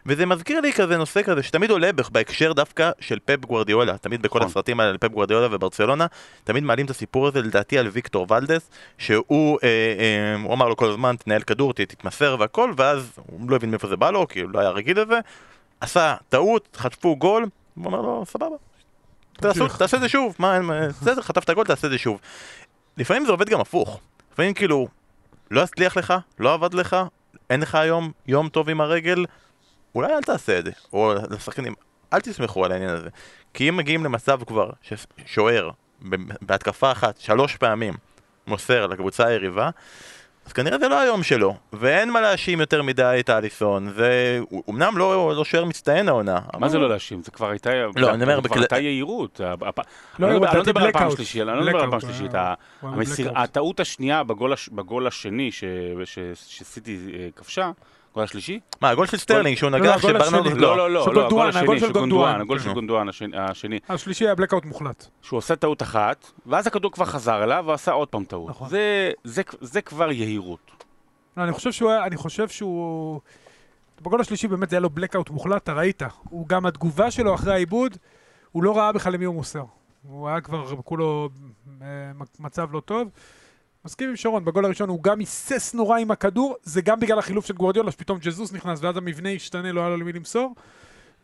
A: וזה מזכיר לי כזה נושא כזה שתמיד עולה בהקשר דווקא של פפ גוורדיולה, תמיד בכל נכון. הסרטים האלה על פפ גוורדיולה וברצלונה, תמיד מעלים את הסיפור הזה לדעתי על ויקטור ולדס, שהוא אה, אה, הוא אמר לו כל הזמן תנהל כדור, תתמסר והכל, ואז הוא לא הבין מאיפה זה בא לו, כי הוא לא היה רגיל לזה, עשה טעות, חטפו גול, הוא אומר לו סבבה, תעשה את זה שוב, מה, בסדר, חטפת גול, תעשה את זה שוב. לפעמים זה עובד גם הפוך, לפעמים כאילו, לא הצליח לך, לא עבד לך, אין לך היום יום טוב עם הרגל, אולי אל תעשה את זה, או לשחקנים, אל תסמכו על העניין הזה. כי אם מגיעים למצב כבר ששוער בהתקפה אחת, שלוש פעמים, מוסר לקבוצה היריבה, אז כנראה זה לא היום שלו, ואין מה להאשים יותר מדי את אליסון, זה אמנם לא, לא שוער מצטיין העונה.
B: מה זה לא להאשים? זה כבר הייתה,
A: לא, אני אומר,
B: כבר הייתה יהירות. לא, אני לא מדבר על פעם שלישית, אני לא מדבר על פעם שלישית. הטעות השנייה בגול השני שסיטי אה, כבשה, הגול השלישי?
A: מה, הגול של סטרלינג שהוא נגח שברנרדו...
B: לא, לא, לא, לא, הגול השני של גונדואן, הגול של גונדואן השני.
C: השלישי היה בלקאוט מוחלט.
B: שהוא עושה טעות אחת, ואז הכדור כבר חזר אליו, ועשה עוד פעם טעות. נכון. זה כבר יהירות.
C: לא, אני חושב שהוא אני חושב שהוא... בגול השלישי באמת זה היה לו בלקאוט מוחלט, אתה ראית. הוא גם התגובה שלו אחרי האיבוד, הוא לא ראה בכלל למי הוא מוסר. הוא היה כבר כולו אה, מצב לא טוב. מסכים עם שרון, בגול הראשון הוא גם היסס נורא עם הכדור, זה גם בגלל החילוף של גוורדיולה, שפתאום ג'זוס נכנס ואז המבנה השתנה, לא היה לו למי למסור,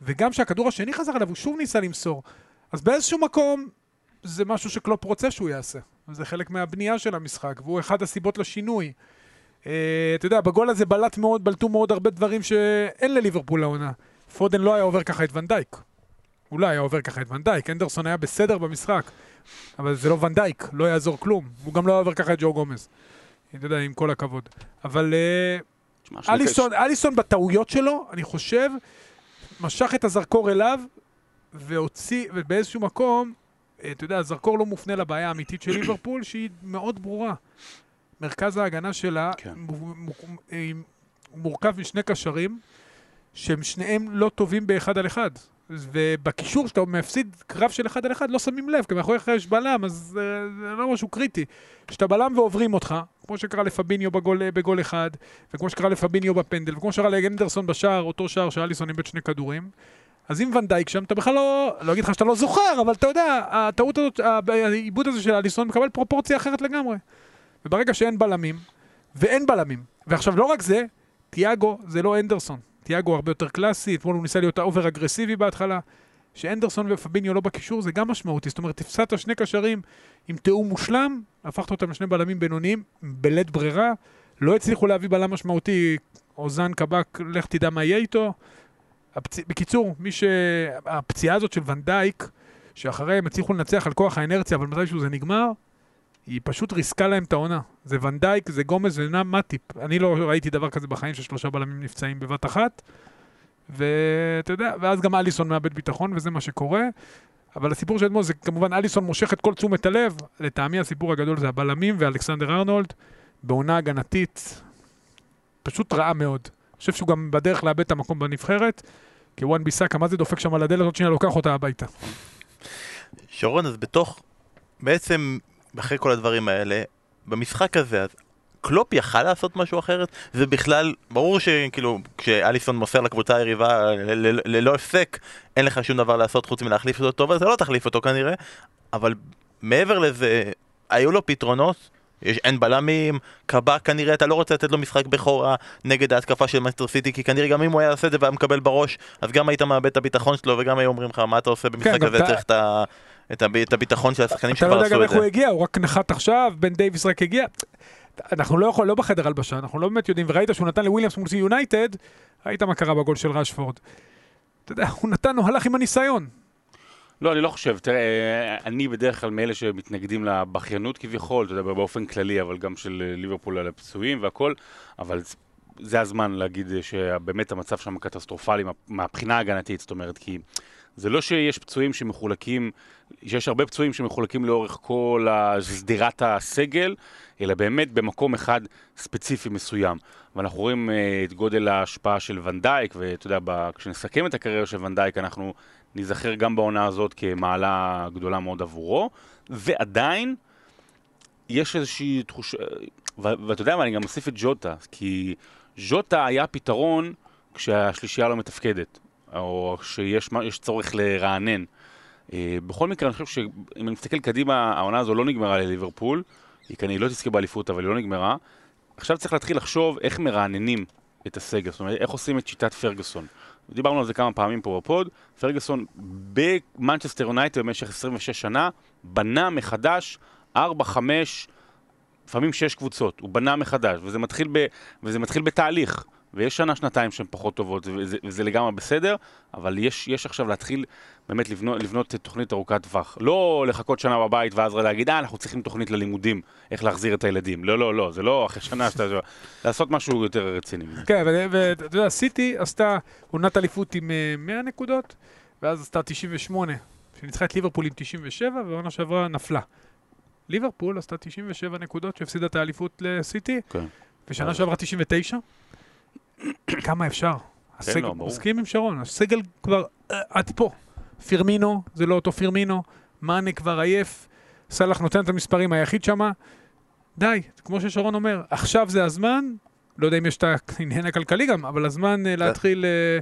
C: וגם שהכדור השני חזר אליו, הוא שוב ניסה למסור. אז באיזשהו מקום, זה משהו שקלופ רוצה שהוא יעשה. זה חלק מהבנייה של המשחק, והוא אחד הסיבות לשינוי. Uh, אתה יודע, בגול הזה בלט מאוד, בלטו מאוד הרבה דברים שאין לליברפול לעונה. פודן לא היה עובר ככה את ונדייק. הוא לא היה עובר ככה את ונדייק, אנדרסון היה בסדר במשחק. אבל זה לא ונדייק, לא יעזור כלום. הוא גם לא עובר ככה את ג'ו גומז. אתה יודע, עם כל הכבוד. אבל uh, אליסון, אליסון בטעויות שלו, אני חושב, משך את הזרקור אליו, והוציא, ובאיזשהו מקום, אה, אתה יודע, הזרקור לא מופנה לבעיה האמיתית של ליברפול, שהיא מאוד ברורה. מרכז ההגנה שלה כן. מורכב משני קשרים, שהם שניהם לא טובים באחד על אחד. ובקישור שאתה מפסיד קרב של אחד על אחד, לא שמים לב, כי מאחוריך יש בלם, אז זה לא משהו קריטי. כשאתה בלם ועוברים אותך, כמו שקרה לפביניו בגול, בגול אחד, וכמו שקרה לפביניו בפנדל, וכמו שקרה לאנדרסון בשער, אותו שער שאליסון איבד שני כדורים, אז אם ונדייק שם, אתה בכלל לא, לא אגיד לך שאתה לא זוכר, אבל אתה יודע, הטעות הזאת, העיבוד הזה של אליסון מקבל פרופורציה אחרת לגמרי. וברגע שאין בלמים, ואין בלמים, ועכשיו לא רק זה, תיאגו זה לא אנדרסון. תיאגו הרבה יותר קלאסי, אתמול הוא ניסה להיות ה over אגרסיבי בהתחלה. שאנדרסון ופביניו לא בקישור זה גם משמעותי, זאת אומרת, הפסדת שני קשרים עם תיאום מושלם, הפכת אותם לשני בלמים בינוניים, בלית ברירה, לא הצליחו להביא בלם משמעותי, אוזן קבק, לך תדע מה יהיה איתו. הפצ... בקיצור, מי ש... הפציעה הזאת של ואן דייק, שאחרי הם הצליחו לנצח על כוח האנרציה, אבל מתישהו זה נגמר, היא פשוט ריסקה להם את העונה. זה ונדייק, זה גומז ונאם מאטיפ. אני לא ראיתי דבר כזה בחיים ששלושה בלמים נפצעים בבת אחת. ואתה יודע, ואז גם אליסון מאבד ביטחון, וזה מה שקורה. אבל הסיפור של אתמול זה כמובן אליסון מושך את כל תשומת הלב. לטעמי הסיפור הגדול זה הבלמים ואלכסנדר ארנולד, בעונה הגנתית פשוט רעה מאוד. אני חושב שהוא גם בדרך לאבד את המקום בנבחרת, כי וואן ביסאקה, מה זה דופק שם על הדלת, עוד שנייה לוקח אותה הביתה.
A: שרון, אז בתוך, בעצם אחרי כל הדברים האלה, במשחק הזה, אז קלופ יכל לעשות משהו אחרת? זה בכלל, ברור שכאילו, כשאליסון מוסר לקבוצה היריבה ללא הפסק, אין לך שום דבר לעשות חוץ מלהחליף אותו טוב, אז אתה לא תחליף אותו כנראה, אבל מעבר לזה, היו לו פתרונות. יש, אין בלמים, קב"א כנראה אתה לא רוצה לתת לו משחק בכורה נגד ההתקפה של מנצ'סטר סיטי כי כנראה גם אם הוא היה עושה את זה והיה מקבל בראש אז גם היית מאבד את הביטחון שלו וגם היו אומרים לך מה אתה עושה במשחק כן, הזה אתה... צריך את ה... את, הב... את הביטחון של השחקנים שכבר עשו את זה.
C: אתה לא יודע גם איך הוא הגיע, הוא רק נחת עכשיו, בן דייוויס רק הגיע. אנחנו לא יכולים, לא בחדר הלבשה, אנחנו לא באמת יודעים, וראית שהוא נתן לוויליאמס מול יונייטד, ראית מה קרה בגול של ראשפורד. אתה יודע, הוא נתן, הוא הלך עם הניסיון.
B: לא, אני לא חושב. תראה, אני בדרך כלל מאלה שמתנגדים לבכיינות כביכול, אתה יודע, באופן כללי, אבל גם של ליברפול על הפצועים והכל, אבל זה הזמן להגיד שבאמת המצב שם קטסטרופלי מהבחינה ההגנתית, זאת אומרת, כי זה לא שיש פצועים שמחולקים, שיש הרבה פצועים שמחולקים לאורך כל שדרת הסגל, אלא באמת במקום אחד ספציפי מסוים. ואנחנו רואים uh, את גודל ההשפעה של ונדייק, ואתה יודע, כשנסכם את הקריירה של ונדייק, אנחנו ניזכר גם בעונה הזאת כמעלה גדולה מאוד עבורו, ועדיין יש איזושהי תחושה, ואתה יודע מה, אני גם מוסיף את ג'וטה, כי ז'וטה היה פתרון כשהשלישייה לא מתפקדת. או שיש צורך לרענן. אה, בכל מקרה, אני חושב שאם אני מסתכל קדימה, העונה הזו לא נגמרה לליברפול, היא כנראה לא תזכה באליפות, אבל היא לא נגמרה. עכשיו צריך להתחיל לחשוב איך מרעננים את הסגל, זאת אומרת, איך עושים את שיטת פרגוסון. דיברנו על זה כמה פעמים פה בפוד, פרגוסון במנצ'סטר יונייטד במשך 26 שנה, בנה מחדש 4-5 לפעמים שש קבוצות, הוא בנה מחדש, וזה מתחיל, ב, וזה מתחיל בתהליך. ויש שנה, שנתיים שהן פחות טובות, וזה, וזה לגמרי בסדר, אבל יש, יש עכשיו להתחיל באמת לבנות, לבנות תוכנית ארוכת טווח. לא לחכות שנה בבית ואז להגיד, אה, אנחנו צריכים תוכנית ללימודים, איך להחזיר את הילדים. לא, לא, לא, זה לא אחרי שנה שאתה... לעשות משהו יותר רציני.
C: כן, ואתה יודע, סיטי עשתה עונת אליפות עם 100 אה, נקודות, ואז עשתה 98, שניצחה את ליברפול עם 97, ועונה שעברה נפלה. ליברפול עשתה 97 נקודות שהפסידה את האליפות לסיטי, כן. ושנה שעברה 99. כמה אפשר? לא, מסכים עם שרון, הסגל כבר אה, עד פה. פירמינו, זה לא אותו פירמינו, מאנה כבר עייף, סאלח נותן את המספרים היחיד שמה. די, כמו ששרון אומר, עכשיו זה הזמן, לא יודע אם יש את העניין הכלכלי גם, אבל הזמן אה, כן. להתחיל אה,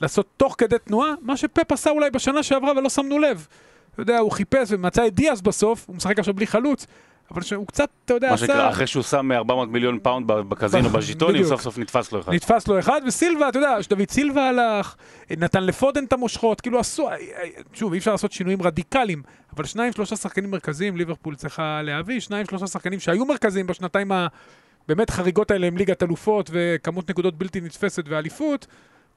C: לעשות תוך כדי תנועה, מה שפפ עשה אולי בשנה שעברה ולא שמנו לב. אתה יודע, הוא חיפש ומצא את דיאס בסוף, הוא משחק עכשיו בלי חלוץ, אבל שהוא קצת, אתה יודע,
B: עשה... מה שנקרא, אחרי שהוא שם 400 מיליון פאונד בקזינו בז'יטונים, סוף סוף נתפס לו אחד.
C: נתפס לו אחד, וסילבה, אתה יודע, שדוד סילבה הלך, נתן לפודן את המושכות, כאילו עשו, שוב, אי אפשר לעשות שינויים רדיקליים, אבל שניים, שלושה שחקנים מרכזיים, ליברפול צריכה להביא, שניים, שלושה שחקנים שהיו מרכזיים בשנתיים הבאמת חריגות האלה עם ליגת אלופות וכמות נקודות בלתי נתפסת ואליפות.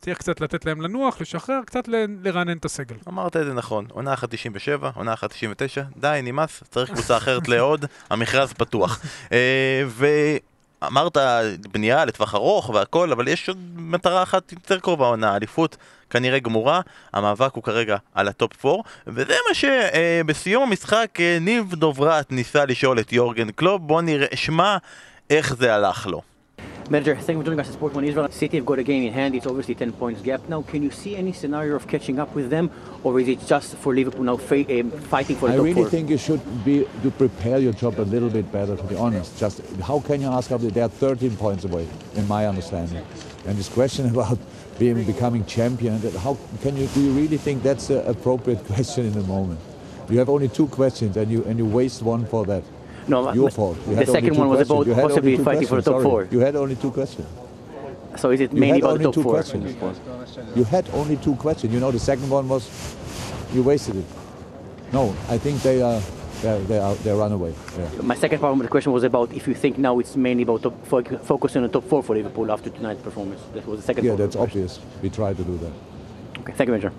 C: צריך קצת לתת להם לנוח, לשחרר, קצת לרענן את הסגל.
A: אמרת את זה נכון, עונה אחת 97, עונה אחת 99, די, נמאס, צריך קבוצה אחרת לעוד, המכרז פתוח. אה, ואמרת בנייה לטווח ארוך והכל, אבל יש עוד מטרה אחת יותר קרובה עונה, אליפות כנראה גמורה, המאבק הוא כרגע על ה top 4, וזה מה שבסיום המשחק אה, ניב דוברת ניסה לשאול את יורגן קלופ, בוא נשמע איך זה הלך לו. Manager, thank you for joining us at Sport One Israel. City have got a game in hand. It's obviously 10 points gap now. Can you see any scenario of catching up with them, or is it just for Liverpool now um, fighting for the I top really four? think you should be to prepare your job a little bit better. To be honest, just how can you ask? They are 13 points away, in my understanding. And this question about being becoming champion, how can you do you really think that's an appropriate question in the moment? You have only two questions, and you and you waste one for that. No, your fault. You the second one was about possibly fighting for the top Sorry. four. You had only two questions. So is it you mainly about the top two four? Questions. You had only two questions. You know, the second one was you wasted it. No, I think they are. They're, they are, they run away. Yeah. My second part of the question was about if you think now it's mainly about top, focusing on the top four for Liverpool after tonight's performance. That was the second yeah, that's obvious. We try to do that. Okay, thank you, Major.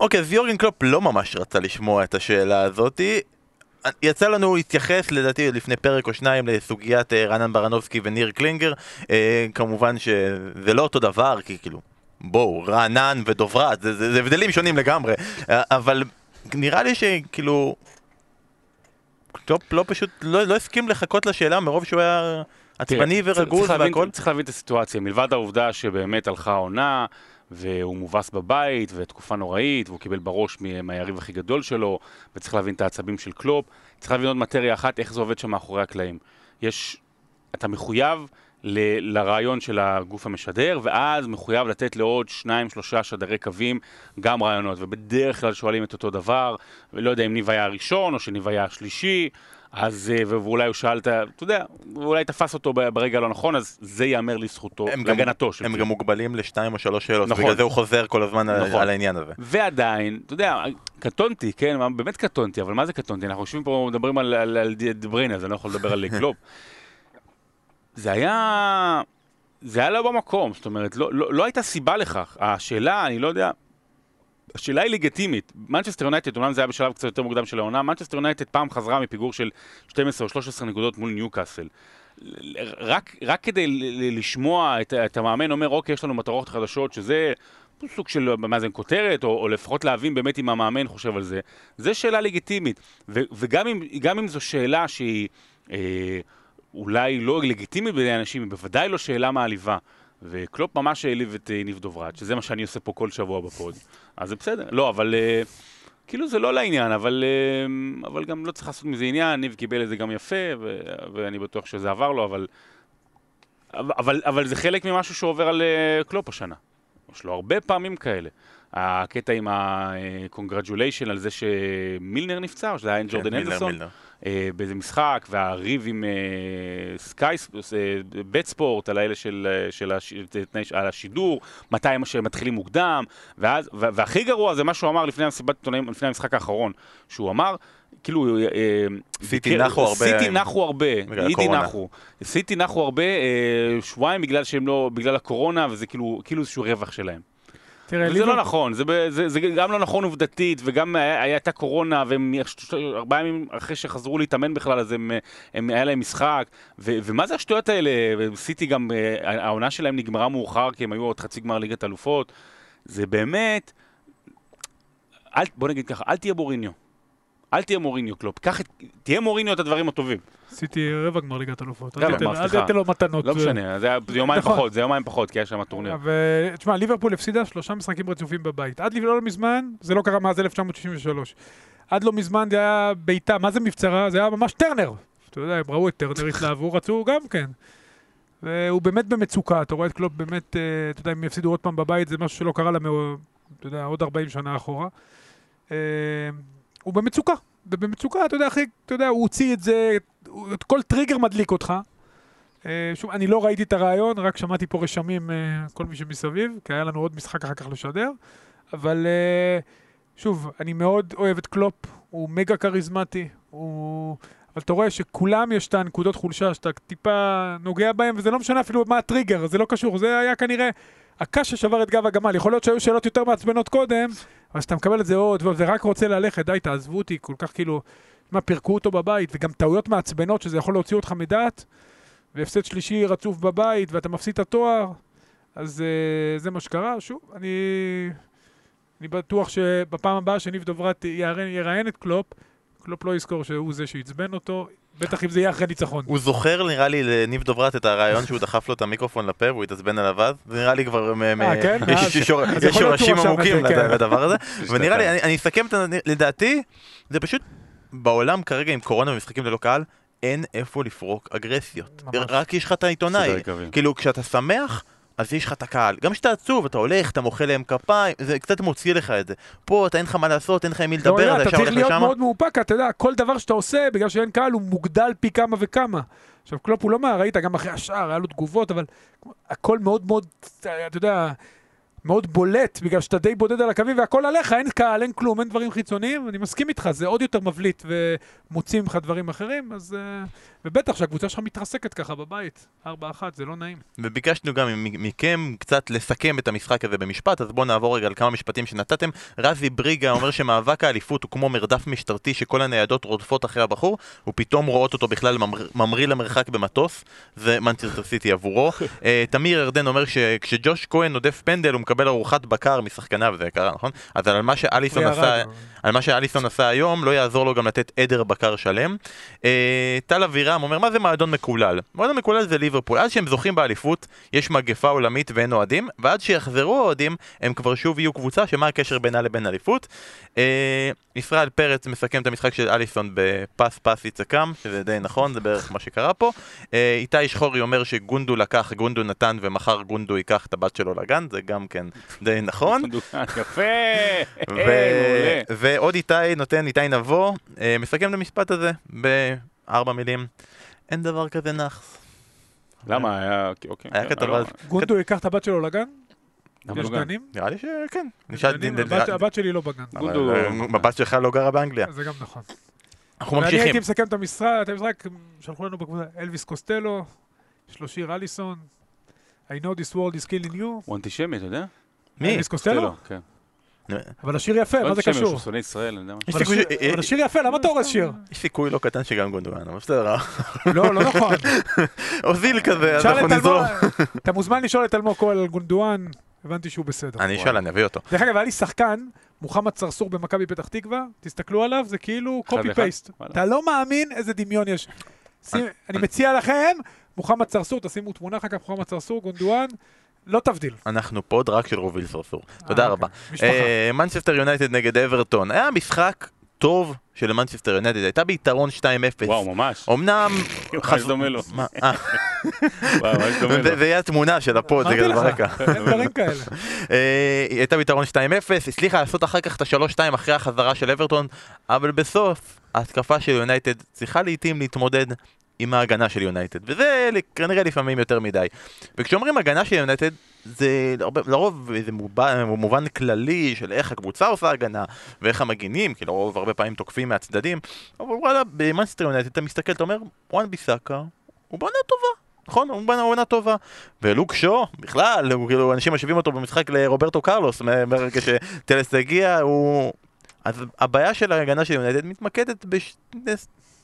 A: אוקיי, אז יורגן קלופ לא ממש רצה לשמוע את השאלה הזאתי. יצא לנו להתייחס לדעתי לפני פרק או שניים לסוגיית אה, רענן ברנובסקי וניר קלינגר. אה, כמובן שזה לא אותו דבר כי כאילו בואו רענן ודוברת זה, זה, זה הבדלים שונים לגמרי. אה, אבל נראה לי שכאילו קלופ לא פשוט לא, לא הסכים לחכות לשאלה מרוב שהוא היה עצבני ורגוז והכל.
B: צריך להבין את הסיטואציה. מלבד העובדה שבאמת הלכה העונה והוא מובס בבית, ותקופה נוראית, והוא קיבל בראש מהיריב הכי גדול שלו, וצריך להבין את העצבים של קלופ. צריך להבין עוד מטריה אחת, איך זה עובד שם מאחורי הקלעים. יש, אתה מחויב ל, לרעיון של הגוף המשדר, ואז מחויב לתת לעוד שניים, שלושה שדרי קווים גם רעיונות, ובדרך כלל שואלים את אותו דבר, ולא יודע אם ניב היה הראשון, או שניב היה השלישי, אז, אה, ואולי הוא שאל, אתה יודע, אולי תפס אותו ברגע הלא נכון, אז זה ייאמר לזכותו, להגנתו
A: של הם גם מוגבלים לשתיים או שלוש שאלות, נכון. בגלל זה הוא חוזר כל הזמן נכון. על העניין הזה.
B: ועדיין, אתה יודע, קטונתי, כן, באמת קטונתי, אבל מה זה קטונתי? אנחנו יושבים פה, מדברים על, על, על דבריינה, אז אני לא יכול לדבר על קלופ. זה היה... זה היה לא במקום, זאת אומרת, לא, לא, לא הייתה סיבה לכך. השאלה, אני לא יודע, השאלה היא לגיטימית. מנצ'סטר יונייטד, אומנם זה היה בשלב קצת יותר מוקדם של העונה, מנצ'סטר יונייטד פעם חזרה מפיגור של 12 או 13 נקודות מול ניוקאסל. רק, רק כדי לשמוע את, את המאמן אומר, אוקיי, יש לנו מטרות חדשות, שזה סוג של, מה זה, כותרת, או, או לפחות להבין באמת אם המאמן חושב על זה, זה שאלה לגיטימית. ו, וגם אם, אם זו שאלה שהיא אה, אולי לא לגיטימית בידי אנשים, היא בוודאי לא שאלה מעליבה. וקלופ ממש העליב את אה, ניב דוברת, שזה מה שאני עושה פה כל שבוע בפוד. אז זה בסדר. לא, אבל... uh, כאילו זה לא לעניין, אבל, uh, אבל גם לא צריך לעשות מזה עניין, ניב קיבל את זה גם יפה, ו- ואני בטוח שזה עבר לו, אבל... אבל, אבל זה חלק ממשהו שעובר על קלופ השנה. יש לו הרבה פעמים כאלה. הקטע עם ה-congratulation על זה שמילנר נפצע, או שזה היה ג'ורדן אנדרסון. אה, באיזה משחק, והריב עם אה, סקאי, אה, בית ספורט, על האלה של, אה, של הש, על השידור, מתי הם מתחילים מוקדם, ואז, והכי גרוע זה מה שהוא אמר לפני המסיבת עיתונאים, לפני המשחק האחרון, שהוא אמר, כאילו... אה,
A: אה, סיטי נחו הרבה.
B: סיטי נחו הרבה, אידי נחו. סיטי נחו הרבה, שבועיים בגלל שהם לא, בגלל הקורונה, וזה כאילו, כאילו איזשהו רווח שלהם. תראה, זה לא נכון, זה, זה, זה גם לא נכון עובדתית, וגם הייתה קורונה, והם ארבעה ימים אחרי שחזרו להתאמן בכלל, אז הם, הם, היה להם משחק, ו, ומה זה השטויות האלה? סיטי גם, העונה שלהם נגמרה מאוחר, כי הם היו עוד חצי גמר ליגת אלופות. זה באמת, אל, בוא נגיד ככה, אל תהיה מוריניו. אל תהיה מוריניו קלופ, קח את, תהיה מוריניו את הדברים הטובים.
C: עשיתי רבע גמר ליגת אלופות, אל תתן לו מתנות.
B: לא משנה, זה יומיים נכון. פחות, זה יומיים פחות, כי היה שם טורניר.
C: ותשמע, ליברפול הפסידה שלושה משחקים רצופים בבית. עד לא מזמן, זה לא קרה מאז 1963. עד לא מזמן זה היה ביתה, מה זה מבצרה? זה היה ממש טרנר. אתה יודע, הם ראו את טרנר, התלהבו, רצו גם כן. והוא באמת במצוקה, אתה רואה את קלופ באמת, אה, אתה יודע, אם יפסידו עוד פעם בבית, זה משהו שלא קרה להם, אתה יודע, עוד 40 שנה אחורה. אה, הוא במצוקה, ובמצוקה, אתה יודע, אחי, אתה יודע, הוא הוציא את זה, כל טריגר מדליק אותך. אה, שוב, אני לא ראיתי את הראיון, רק שמעתי פה רשמים, כל מי שמסביב, כי היה לנו עוד משחק אחר כך לשדר, אבל שוב, אני מאוד אוהב את קלופ, הוא מגה כריזמטי, הוא... אבל אתה רואה שכולם יש את הנקודות חולשה שאתה טיפה נוגע בהם, וזה לא משנה אפילו מה הטריגר, זה לא קשור, זה היה כנראה הקש ששבר את גב הגמל. יכול להיות שהיו שאלות יותר מעצבנות קודם, אבל כשאתה מקבל את זה עוד ועוד, ורק רוצה ללכת, די, תעזבו אותי, כל כך כאילו, מה, פירקו אותו בבית, וגם טעויות מעצבנות, שזה יכול להוציא אותך מדעת, והפסד שלישי רצוף בבית, ואתה מפסיד את התואר, אז uh, זה מה שקרה. שוב, אני, אני בטוח שבפעם הבאה שניב דוברת יראיין את קלופ, קלופ לא יזכור שהוא זה שעצבן אותו, בטח אם זה יהיה אחרי ניצחון.
A: הוא זוכר נראה לי לניב דוברת את הראיון שהוא דחף לו את המיקרופון לפה והוא התעצבן עליו אז, זה נראה לי כבר,
C: אה, כן?
A: יש שורשים עמוקים כן. לדבר הזה, ונראה לי, אני אסכם את לדעתי, זה פשוט בעולם כרגע עם קורונה ומשחקים ללא קהל, אין איפה לפרוק אגרסיות. רק יש לך את העיתונאי. כאילו כשאתה שמח... אז יש לך את הקהל. גם כשאתה עצוב, אתה הולך, אתה מוחא להם כפיים, זה קצת מוציא לך את זה. פה אתה אין לך מה לעשות, אין לך עם מי לדבר,
C: לא, אתה ישר הולך לשם. אתה צריך להיות מאוד מאופק, אתה יודע, כל דבר שאתה עושה, בגלל שאין קהל, הוא מוגדל פי כמה וכמה. עכשיו, קלופ הוא לא מה, ראית, גם אחרי השער, היה לו תגובות, אבל הכל מאוד מאוד, אתה יודע... מאוד בולט, בגלל שאתה די בודד על הקווים והכל עליך, אין קהל, אין כלום, אין דברים חיצוניים, אני מסכים איתך, זה עוד יותר מבליט ומוציא ממך דברים אחרים, אז... אה, ובטח שהקבוצה שלך מתרסקת ככה בבית, 4-1, זה לא נעים.
A: וביקשנו גם מכם קצת לסכם את המשחק הזה במשפט, אז בואו נעבור רגע על כמה משפטים שנתתם. רזי בריגה אומר שמאבק האליפות הוא כמו מרדף משטרתי שכל הניידות רודפות אחרי הבחור, ופתאום רואות אותו בכלל ממריא ממריא למרחק במטוס, זה מנצ'סטר סיטי עבורו. אה, תמיר ירדן אומר שכשג'וש כהן נודף פנדל הוא מקבל ארוחת בקר משחקניו, זה קרה, נכון? אז על מה שאליסון עשה, על מה שאליסון עשה היום, לא יעזור לו גם לתת עדר בקר שלם. אה, טל אבירם אומר, מה זה מועדון מקולל? מועדון מקולל זה ליברפול. עד שהם זוכים באליפות, יש מגפה עולמית ואין אוהדים, ועד שיחזרו האוהדים, הם כבר שוב יהיו קבוצה, שמה הקשר בינה לבין אליפות? אה, ישראל פרץ מסכם את המשחק של אליסון בפס פס יצקם, שזה די נכון, זה בערך מה שקרה פה. אה, איתי שחורי אומר שגונדו לקח, גונדו נתן, ומחר גונדו ייקח את הבת שלו לגן, זה גם כן די נכון.
B: יפה!
A: ועוד איתי נותן, איתי נבו, אה, מסכם את המשפט הזה בארבע מילים. אין דבר כזה נאחס.
B: למה? היה...
A: אוקיי. היה כתבה...
C: גונדו ייקח את הבת שלו לגן? יש
A: לא גנים? נראה לי שכן.
C: הבת שלי לא בגן.
A: הבת שלך לא גרה באנגליה.
C: זה גם נכון.
A: אנחנו ממשיכים.
C: ואני הייתי מסכם את המשרד, את המשחק, שלחו לנו בקבוצה, אלוויס קוסטלו, יש לו שיר אליסון, I know this world is killing you.
B: הוא אנטישמי, אתה יודע?
A: מי?
C: אלוויס קוסטלו? כן. אבל השיר יפה, מה זה קשור? הוא שונא ישראל, אני יודע מה. אבל השיר יפה, למה אתה הורס שיר?
A: יש סיכוי לא קטן שגם גונדואן, אבל בסדר.
C: לא, לא נכון.
A: אוזיל כזה, אז אנחנו נזרום.
C: אתה מוזמן לשאול את אלמוג כהן על גונדואן, הבנתי שהוא בסדר.
A: אני אשאל, אני אביא אותו.
C: דרך אגב, היה לי שחקן, מוחמד צרצור במכבי פתח תקווה, תסתכלו עליו, זה כאילו copy paste. אתה לא מאמין איזה דמיון יש. אני מציע לכם, מוחמד צרצור, תשימו תמונה אחר כך, מוחמד צרצור, גונדואן. לא תבדיל.
A: אנחנו פוד רק של רוביל סרסור. תודה אה, רבה. מנצ'סטר יונייטד נגד אברטון. היה משחק טוב של מנצ'סטר יונייטד, הייתה ביתרון 2-0.
B: וואו, ממש.
A: אמנם...
B: ממש דומה לו.
A: אה. זה יהיה התמונה של הפוד, זה
C: כזה ברקע. אין דברים כאלה.
A: אה, הייתה ביתרון 2-0, הצליחה לעשות אחר כך את ה-3-2 אחרי החזרה של אברטון, אבל בסוף ההתקפה של יונייטד צריכה לעיתים להתמודד עם ההגנה של יונייטד, וזה כנראה לפעמים יותר מדי. וכשאומרים הגנה של יונייטד, זה לרוב איזה מובן, מובן כללי של איך הקבוצה עושה הגנה, ואיך המגינים, כי לרוב הרבה פעמים תוקפים מהצדדים, אבל וואלה, במאנסטר יונייטד אתה מסתכל, אתה אומר, וואן ביסאקה, הוא בעונה טובה. נכון, הוא בעונה טובה. ולוק שו, בכלל, הוא, כאילו, אנשים משווים אותו במשחק לרוברטו קרלוס, ברגע שטלס הגיע, הוא... אז הבעיה של ההגנה של יונייטד מתמקדת בשני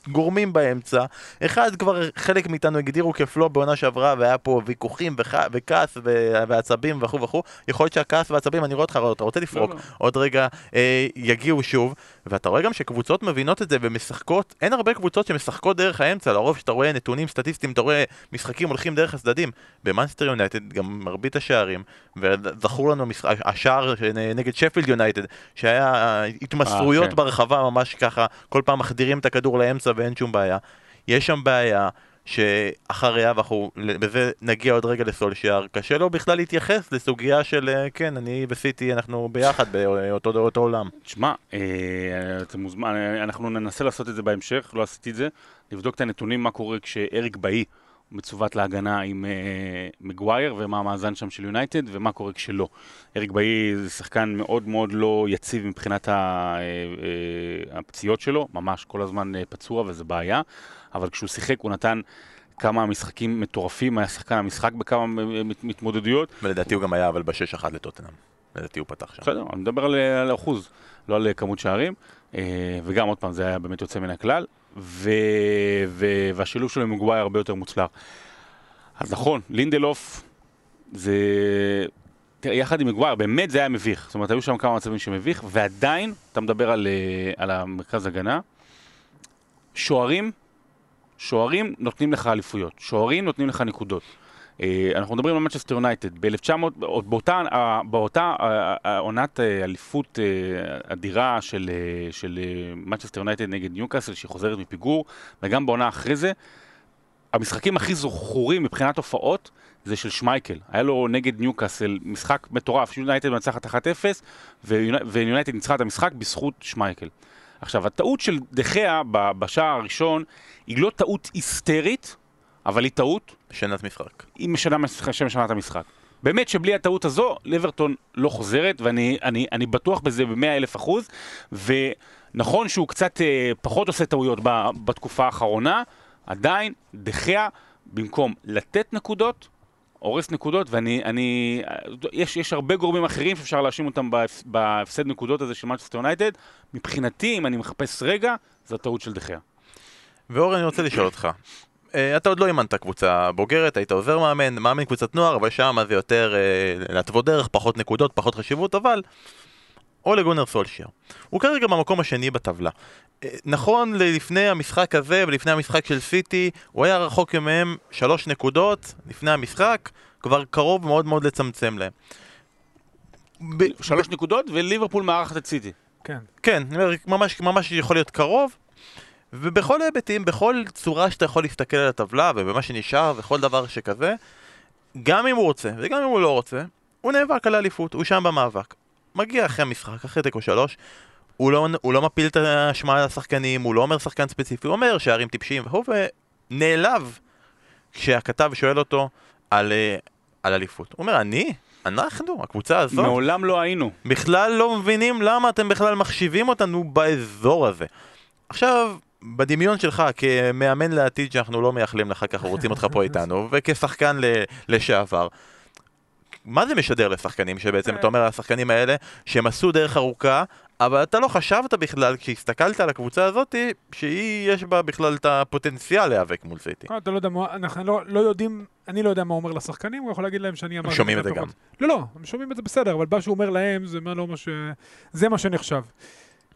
A: גורמים באמצע. אחד כבר חלק מאיתנו הגדירו כפלופ בעונה שעברה והיה פה ויכוחים וח... וכעס ו... ועצבים וכו' וכו'. יכול להיות שהכעס והעצבים, אני רואה אותך, אתה רוצה לפרוק, לא, לא. עוד רגע אה, יגיעו שוב. ואתה רואה גם שקבוצות מבינות את זה ומשחקות, אין הרבה קבוצות שמשחקות דרך האמצע, לרוב שאתה רואה נתונים סטטיסטיים, אתה רואה משחקים הולכים דרך הצדדים. במאנסטר יונייטד גם מרבית השערים, וזכור לנו משחק, השער נגד שפילד יונייטד, שהיה התמסרויות אה, כן. ברחבה ממש ככה, כל פעם מחדירים את הכדור לאמצע ואין שום בעיה. יש שם בעיה, שאחריה, ואנחנו בזה נגיע עוד רגע לסולשיאר, קשה לו בכלל להתייחס לסוגיה של, אה, כן, אני וסיטי, אנחנו ביחד באותו אותו עולם.
B: תשמע, אה, אתה מוזמן, אנחנו ננסה לעשות את זה בהמשך, לא עשיתי את זה, לבדוק את הנתונים, מה קורה כשאריק באי מצוות להגנה עם אה, מגווייר, ומה המאזן שם של יונייטד, ומה קורה כשלא. אריק באי זה שחקן מאוד מאוד לא יציב מבחינת הפציעות שלו, ממש כל הזמן פצוע וזה בעיה. אבל כשהוא שיחק הוא נתן כמה משחקים מטורפים, היה שחקן המשחק בכמה מתמודדויות.
A: ולדעתי הוא גם היה אבל בשש אחת לטוטנאם. לדעתי הוא פתח שם.
B: בסדר, אני מדבר על, על אחוז, לא על כמות שערים, וגם עוד פעם זה היה באמת יוצא מן הכלל, ו, ו, והשילוב שלו עם מוגוואי הרבה יותר מוצלח. אז נכון, לינדלוף זה... תראה, יחד עם מגווייר, באמת זה היה מביך. זאת אומרת, היו שם כמה מצבים שמביך, ועדיין, אתה מדבר על, אה, על המרכז הגנה, שוערים שוערים נותנים לך אליפויות, שוערים נותנים לך נקודות. אה, אנחנו מדברים על מצ'סטר יונייטד, ב-1900, באותה, באותה עונת אה, אליפות אה, אדירה של, של מנצ'סטר יונייטד נגד ניוקאסל, שהיא חוזרת מפיגור, וגם בעונה אחרי זה, המשחקים הכי זכורים מבחינת הופעות זה של שמייקל. היה לו נגד ניוקאסל משחק מטורף, יונייטד מנצחת 1-0, ויונייטד ניצחה את המשחק בזכות שמייקל. עכשיו, הטעות של דה חאה בשער הראשון היא לא טעות היסטרית, אבל היא טעות...
A: משנת משחק.
B: היא משנה, משנה את המשחק. באמת שבלי הטעות הזו, אברטון לא חוזרת, ואני אני, אני בטוח בזה במאה אלף אחוז, ונכון שהוא קצת אה, פחות עושה טעויות ב, בתקופה האחרונה, עדיין, דחיה, במקום לתת נקודות, הורס נקודות, ואני, אני, יש, יש הרבה גורמים אחרים שאפשר להאשים אותם בהפסד נקודות הזה של מנצ'סטר יונייטד. מבחינתי, אם אני מחפש רגע, זו הטעות של דחיה.
A: ואורן, אני רוצה לשאול אותך. Uh, אתה עוד לא אימנת קבוצה בוגרת, היית עוזר מאמן, מאמן קבוצת נוער, אבל שם זה יותר uh, להתוות דרך, פחות נקודות, פחות חשיבות, אבל... או לגונר סולשייר. הוא כרגע במקום השני בטבלה. Uh, נכון לפני המשחק הזה ולפני המשחק של סיטי, הוא היה רחוק מהם שלוש נקודות לפני המשחק, כבר קרוב מאוד מאוד לצמצם להם.
B: שלוש נקודות וליברפול מארחת את סיטי.
A: כן. כן, ממש, ממש יכול להיות קרוב. ובכל ההיבטים, בכל צורה שאתה יכול להסתכל על הטבלה ובמה שנשאר וכל דבר שכזה, גם אם הוא רוצה וגם אם הוא לא רוצה, הוא נאבק על האליפות, הוא שם במאבק. מגיע אחרי המשחק, אחרי תיקו שלוש, הוא לא, הוא לא מפיל את האשמה על השחקנים, הוא לא אומר שחקן ספציפי, הוא אומר שערים טיפשיים והוא ונעלב כשהכתב שואל אותו על, אה, על אליפות. הוא אומר, אני? אנחנו, הקבוצה הזאת.
B: מעולם לא היינו.
A: בכלל לא מבינים למה אתם בכלל מחשיבים אותנו באזור הזה. עכשיו, בדמיון שלך כמאמן לעתיד שאנחנו לא מייחלים לך ככה, רוצים אותך פה איתנו, וכשחקן לשעבר, מה זה משדר לשחקנים שבעצם אתה אומר לשחקנים האלה שהם עשו דרך ארוכה אבל אתה לא חשבת בכלל, כשהסתכלת על הקבוצה הזאת, שהיא, יש בה בכלל את הפוטנציאל להיאבק מול סיטי.
C: אתה לא יודע מה, אנחנו לא, לא יודעים, אני לא יודע מה אומר לשחקנים, הוא יכול להגיד להם שאני
A: אמרתי... שומעים את זה גם.
C: לא, לא, הם שומעים את זה בסדר, אבל מה שהוא אומר להם, זה מה לא מה ש... זה מה שנחשב.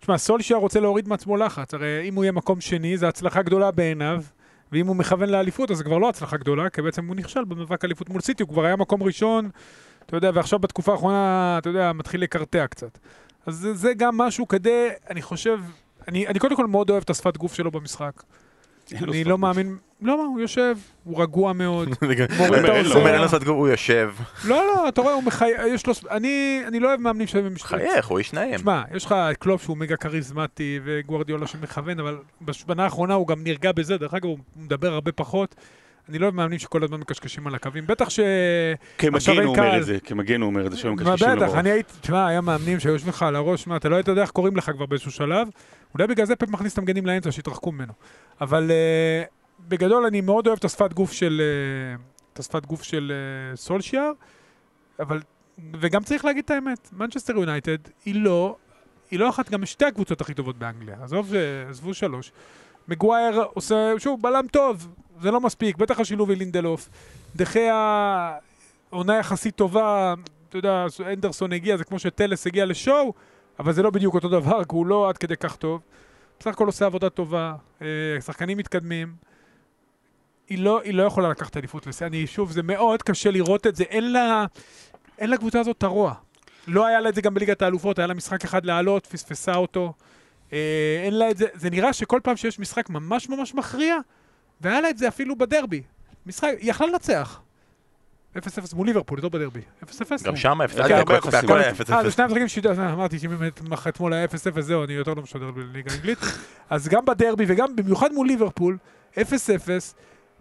C: תשמע, סולשייר רוצה להוריד מעצמו לחץ, הרי אם הוא יהיה מקום שני, זו הצלחה גדולה בעיניו, ואם הוא מכוון לאליפות, אז זה כבר לא הצלחה גדולה, כי בעצם הוא נכשל במאבק אליפות מול סיטי, הוא כבר היה מקום ראשון, אתה יודע, ועכשיו בתקופה האחרונה, אתה יודע, מתחיל לקרטע קצת. אז זה, זה גם משהו כדי, אני חושב, אני, אני קודם כל מאוד אוהב את השפת גוף שלו במשחק. אני לא מאמין, לא, הוא יושב, הוא רגוע מאוד.
A: הוא יושב.
C: לא, לא, אתה רואה, הוא מחייך, יש לו, אני לא אוהב מאמנים שהם...
A: חייך, הוא איש נעים.
C: שמע, יש לך קלופ שהוא מגה כריזמטי וגוורדיולה שמכוון, אבל בשנה האחרונה הוא גם נרגע בזה, דרך אגב, הוא מדבר הרבה פחות. אני לא אוהב מאמנים שכל הזמן מקשקשים על הקווים, בטח ש...
B: כמגן הוא אומר את זה, כמגן הוא אומר את זה, שהם מקשקשים
C: לראש. בטח, אני הייתי, תשמע, היה מאמנים שהיו יושבים לך על הראש, מה, אתה לא היית יודע איך קוראים לך כבר באיזשהו שלב, אולי בגלל זה פפ מכניס את המגנים לאמצע, שיתרחקו ממנו. אבל uh, בגדול אני מאוד אוהב את השפת גוף של, uh, את השפת גוף של uh, סולשיאר, אבל, וגם צריך להגיד את האמת, מנצ'סטר יונייטד היא לא, היא לא אחת גם משתי הקבוצות הכי טובות באנגליה, עזוב, עזבו שלוש. מגווייר עושה, שוב, בלם טוב, זה לא מספיק, בטח השילוב עם לינדלוף. דחיה עונה יחסית טובה, אתה יודע, אנדרסון הגיע, זה כמו שטלס הגיע לשואו, אבל זה לא בדיוק אותו דבר, כי הוא לא עד כדי כך טוב. בסך הכל עושה עבודה טובה, אה, שחקנים מתקדמים. היא לא, היא לא יכולה לקחת אליפות לזה. אני, שוב, זה מאוד קשה לראות את זה. אין לה, אין לקבוצה הזאת את הרוע. לא היה לה את זה גם בליגת האלופות, היה לה משחק אחד לעלות, פספסה אותו. אה, אין לה את זה, זה נראה שכל פעם שיש משחק ממש ממש מכריע, והיה לה את זה אפילו בדרבי. משחק, היא יכלה לנצח. 0-0 מול ליברפול, לא בדרבי. 0-0.
A: גם שם הפסדתי הכל היה 0-0.
C: אה, זה שני המשחקים שידע, אמרתי שאם באמת אתמול היה 0-0, זהו, אני יותר לא משדר בליגה האנגלית. אז גם בדרבי וגם במיוחד מול ליברפול, 0-0,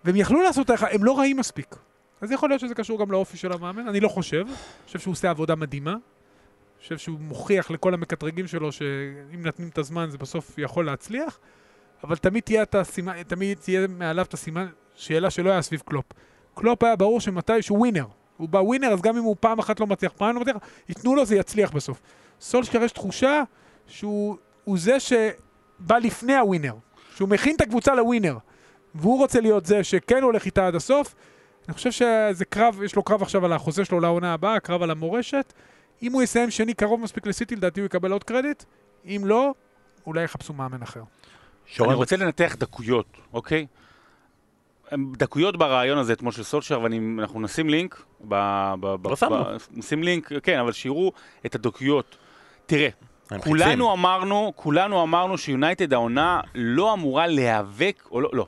C: והם יכלו לעשות, הם לא רעים מספיק. אז יכול להיות שזה קשור גם לאופי של המאמן, אני לא חושב. אני חושב שהוא עושה עבודה מדהימה. אני חושב שהוא מוכיח לכל המקטרגים שלו שאם נתנים את הזמן זה בסוף יכול להצליח. אבל תמיד תהיה, הסימן, תמיד תהיה מעליו את הסימן, שאלה שלא היה סביב קלופ. קלופ היה ברור שמתי שהוא ווינר. הוא בא ווינר, אז גם אם הוא פעם אחת לא מצליח, פעם לא מצליח, ייתנו לו, זה יצליח בסוף. סולשקר יש תחושה שהוא זה שבא לפני הווינר. שהוא מכין את הקבוצה לווינר. והוא רוצה להיות זה שכן הולך איתה עד הסוף. אני חושב שזה קרב, יש לו קרב עכשיו על החוזה שלו לעונה הבאה, קרב על המורשת. אם הוא יסיים שני קרוב מספיק לסיטי, לדעתי הוא יקבל עוד קרדיט. אם לא, אולי יחפשו מאמן אחר.
B: אני רוצה לנתח דקויות, אוקיי? דקויות ברעיון הזה אתמול של סולשר, ואנחנו נשים לינק, ב, ב, ב, ב, נשים לינק, כן, אבל שיראו את הדקויות. תראה, כולנו אמרנו, כולנו אמרנו שיונייטד העונה לא אמורה להיאבק, או לא, לא.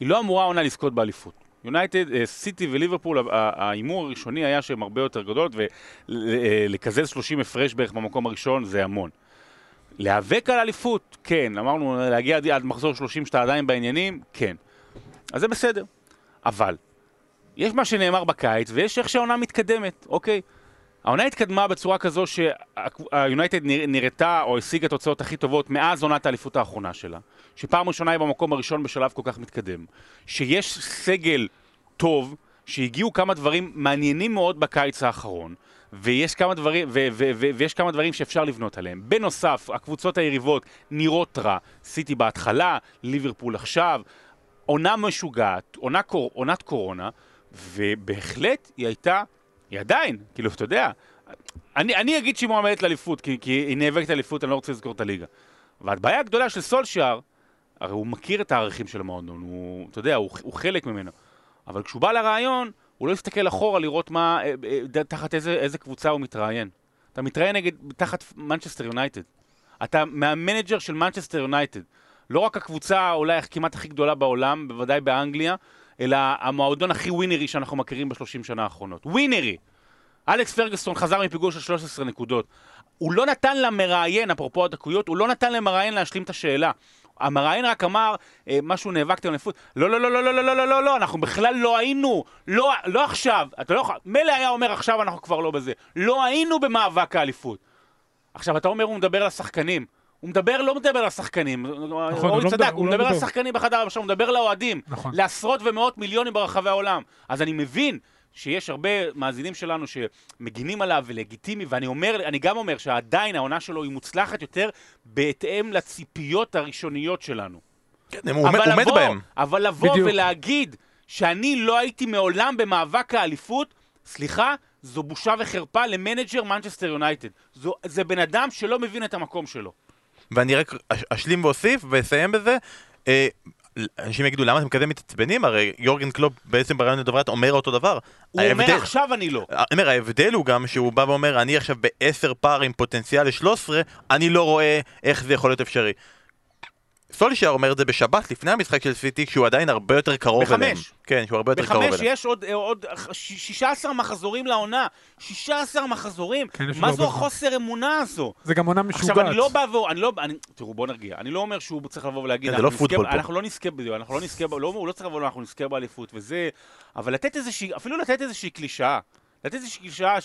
B: היא לא אמורה העונה לזכות באליפות. יונייטד, אה, סיטי וליברפול, ההימור הראשוני היה שהן הרבה יותר גדולות, ולקזז 30 הפרש בערך במקום הראשון זה המון. להיאבק על אליפות, כן. אמרנו, להגיע עד מחזור 30 שאתה עדיין בעניינים, כן. אז זה בסדר. אבל, יש מה שנאמר בקיץ, ויש איך שהעונה מתקדמת, אוקיי? העונה התקדמה בצורה כזו שהיונייטד נראתה או השיגה את התוצאות הכי טובות מאז עונת האליפות האחרונה שלה. שפעם ראשונה היא במקום הראשון בשלב כל כך מתקדם. שיש סגל טוב, שהגיעו כמה דברים מעניינים מאוד בקיץ האחרון. ויש כמה דברים, ו- ו- ו- ויש כמה דברים שאפשר לבנות עליהם. בנוסף, הקבוצות היריבות נראות רע. סיטי בהתחלה, ליברפול עכשיו, עונה משוגעת, עונה קור, עונת קורונה, ובהחלט היא הייתה, היא עדיין, כאילו, אתה יודע, אני, אני אגיד שהיא מועמדת לאליפות, כי, כי היא נאבקת לאליפות, אני לא רוצה לזכור את הליגה. והבעיה הגדולה של סולשיאר, הרי הוא מכיר את הערכים של המועדון, הוא, אתה יודע, הוא, הוא חלק ממנו. אבל כשהוא בא לראיון, הוא לא יסתכל אחורה לראות מה, אה, אה, תחת איזה, איזה קבוצה הוא מתראיין. אתה מתראיין נגד, תחת מנצ'סטר יונייטד. אתה המנג'ר של מנצ'סטר יונייטד. לא רק הקבוצה אולי כמעט הכי גדולה בעולם, בוודאי באנגליה, אלא המועדון הכי ווינרי שאנחנו מכירים בשלושים שנה האחרונות. ווינרי! אלכס פרגוסון חזר מפיגור של 13 נקודות. הוא לא נתן למראיין, אפרופו הדקויות, הוא לא נתן למראיין להשלים את השאלה. המראיין רק אמר, אה, משהו נאבקתם אליפות. לא, לא, לא, לא, לא, לא, לא, לא, לא, לא, אנחנו בכלל לא היינו, לא, לא עכשיו. אתה לא יכול, מילא היה אומר עכשיו אנחנו כבר לא בזה. לא היינו במאבק האליפות. עכשיו, אתה אומר, הוא מדבר לשחקנים. הוא מדבר, לא מדבר לשחקנים, נכון, הוא לא צדק, הוא, הוא מדבר לא לשחקנים בחדר הראשון, הוא מדבר לאוהדים, נכון. לעשרות ומאות מיליונים ברחבי העולם. אז אני מבין שיש הרבה מאזינים שלנו שמגינים עליו ולגיטימי, ואני אומר, אני גם אומר שעדיין העונה שלו היא מוצלחת יותר בהתאם לציפיות הראשוניות שלנו.
A: כן, הוא עומד, עומד בהם.
B: אבל לבוא בדיוק. ולהגיד שאני לא הייתי מעולם במאבק האליפות, סליחה, זו בושה וחרפה למנג'ר מנצ'סטר יונייטד. זה בן אדם שלא מבין את המקום שלו.
A: ואני רק אשלים ואוסיף ואסיים בזה. אה, אנשים יגידו למה אתם כזה מתעצבנים? הרי יורגן קלופ בעצם ברעיון לדוברת אומר אותו דבר.
B: הוא ההבדל, אומר עכשיו אני לא.
A: אני אומר, ההבדל הוא גם שהוא בא ואומר אני עכשיו בעשר פער עם פוטנציאל ל-13, אני לא רואה איך זה יכול להיות אפשרי. סולישר אומר את זה בשבת לפני המשחק של סיטי, כשהוא עדיין הרבה יותר קרוב אליהם. בחמש. כן, שהוא הרבה יותר קרוב אליהם.
B: בחמש יש עוד, עוד 16 מחזורים לעונה. 16 מחזורים? כן, מה זו החוסר אמונה הזו?
C: זה גם עונה משוגעת.
B: עכשיו, אני לא בא ו... אני לא... אני, תראו, בואו נרגיע. אני לא אומר שהוא צריך לבוא ולהגיד...
A: כן, זה לא פוטבול פה.
B: אנחנו לא נזכה בזה, אנחנו לא נזכה... לא, הוא לא צריך לבוא, אנחנו נזכה באליפות וזה... אבל לתת איזושהי... אפילו לתת איזושהי קלישאה. לתת איזושהי שעה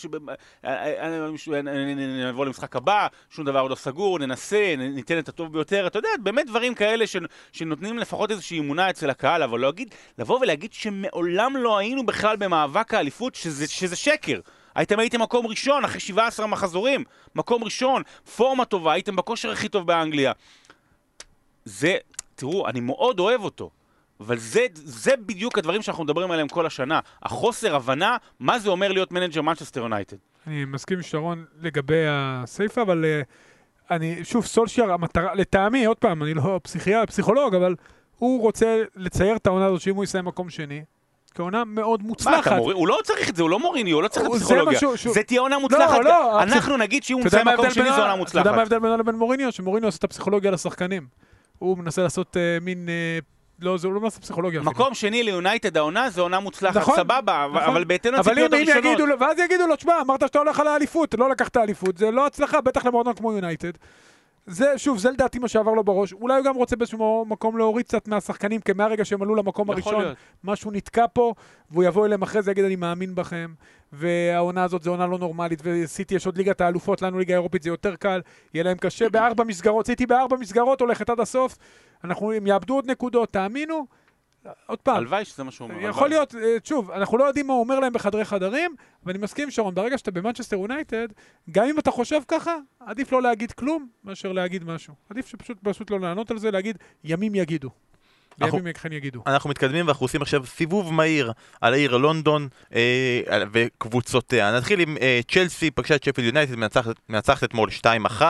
B: שנבוא למשחק הבא, שום דבר עוד לא סגור, ננסה, ניתן את הטוב ביותר, אתה יודע, באמת דברים כאלה שנותנים לפחות איזושהי אמונה אצל הקהל, אבל לא אגיד, לבוא ולהגיד שמעולם לא היינו בכלל במאבק האליפות, שזה, שזה שקר. הייתם הייתם מקום ראשון אחרי 17 מחזורים, מקום ראשון, פורמה טובה, הייתם בכושר הכי טוב באנגליה. זה, תראו, אני מאוד אוהב אותו. אבל זה, זה בדיוק הדברים שאנחנו מדברים עליהם כל השנה. החוסר הבנה, מה זה אומר להיות מנג'ר מנצ'סטר יונייטד.
C: אני מסכים עם שרון לגבי הסיפא, אבל אה, אני, שוב, סולשיאר, המטרה, לטעמי, עוד פעם, אני לא פסיכיאל, פסיכולוג, אבל הוא רוצה לצייר את העונה הזאת שאם הוא יסיים מקום שני, כעונה מאוד מוצלחת. מה,
B: מור... הוא לא צריך את זה, הוא לא מוריני, הוא לא צריך את הפסיכולוגיה. זה, זה תהיה עונה לא, מוצלחת. לא, לא, אנחנו נגיד שאם הוא מסיים מקום שני זו עונה מוצלחת.
C: אתה יודע מה ההבדל בינו לבין מוריניו? שמוריניו עושה את הפסיכולוגיה לשחקנים. הוא מנסה לעשות uh, מין uh, לא, זה לא מנסה פסיכולוגיה.
B: מקום שני ליונייטד העונה, זה עונה מוצלחת, נכון, סבבה, נכון. אבל בהתאם לציפיות הראשונות.
C: יגידו, ואז יגידו לו, תשמע, אמרת שאתה הולך על האליפות, לא לקחת אליפות, זה לא הצלחה, בטח למועדון כמו יונייטד. זה, שוב, זה לדעתי מה שעבר לו בראש. אולי הוא גם רוצה באיזשהו מקום להוריד קצת מהשחקנים, כי מהרגע שהם עלו למקום הראשון, להיות. משהו נתקע פה, והוא יבוא אליהם אחרי זה, יגיד, אני מאמין בכם, והעונה הזאת זו עונה לא נורמלית, וסיטי יש עוד ליגת האלופות, לנו ליגה אירופית זה יותר קל, יהיה להם קשה בארבע מסגרות, סיטי בארבע מסגרות הולכת עד הסוף, אנחנו, הם יאבדו עוד נקודות, תאמינו, עוד פעם.
B: הלוואי שזה מה שהוא אומר.
C: יכול להיות, אה, שוב, אנחנו לא יודעים מה הוא אומר להם בחדרי חדרים, ואני מסכים, שרון, ברגע שאתה במנצ'סטר יונייטד, גם אם אתה חושב ככה, עדיף לא להגיד כלום מאשר להגיד משהו. עדיף שפשוט פשוט לא לענות על זה, להגיד, ימים יגידו.
A: אנחנו, יגידו. אנחנו מתקדמים ואנחנו עושים עכשיו סיבוב מהיר על העיר לונדון אה, וקבוצותיה. נתחיל עם אה, צ'לסי, פגשה את שפילד יונייטד, מנצחת, אתמול 2-1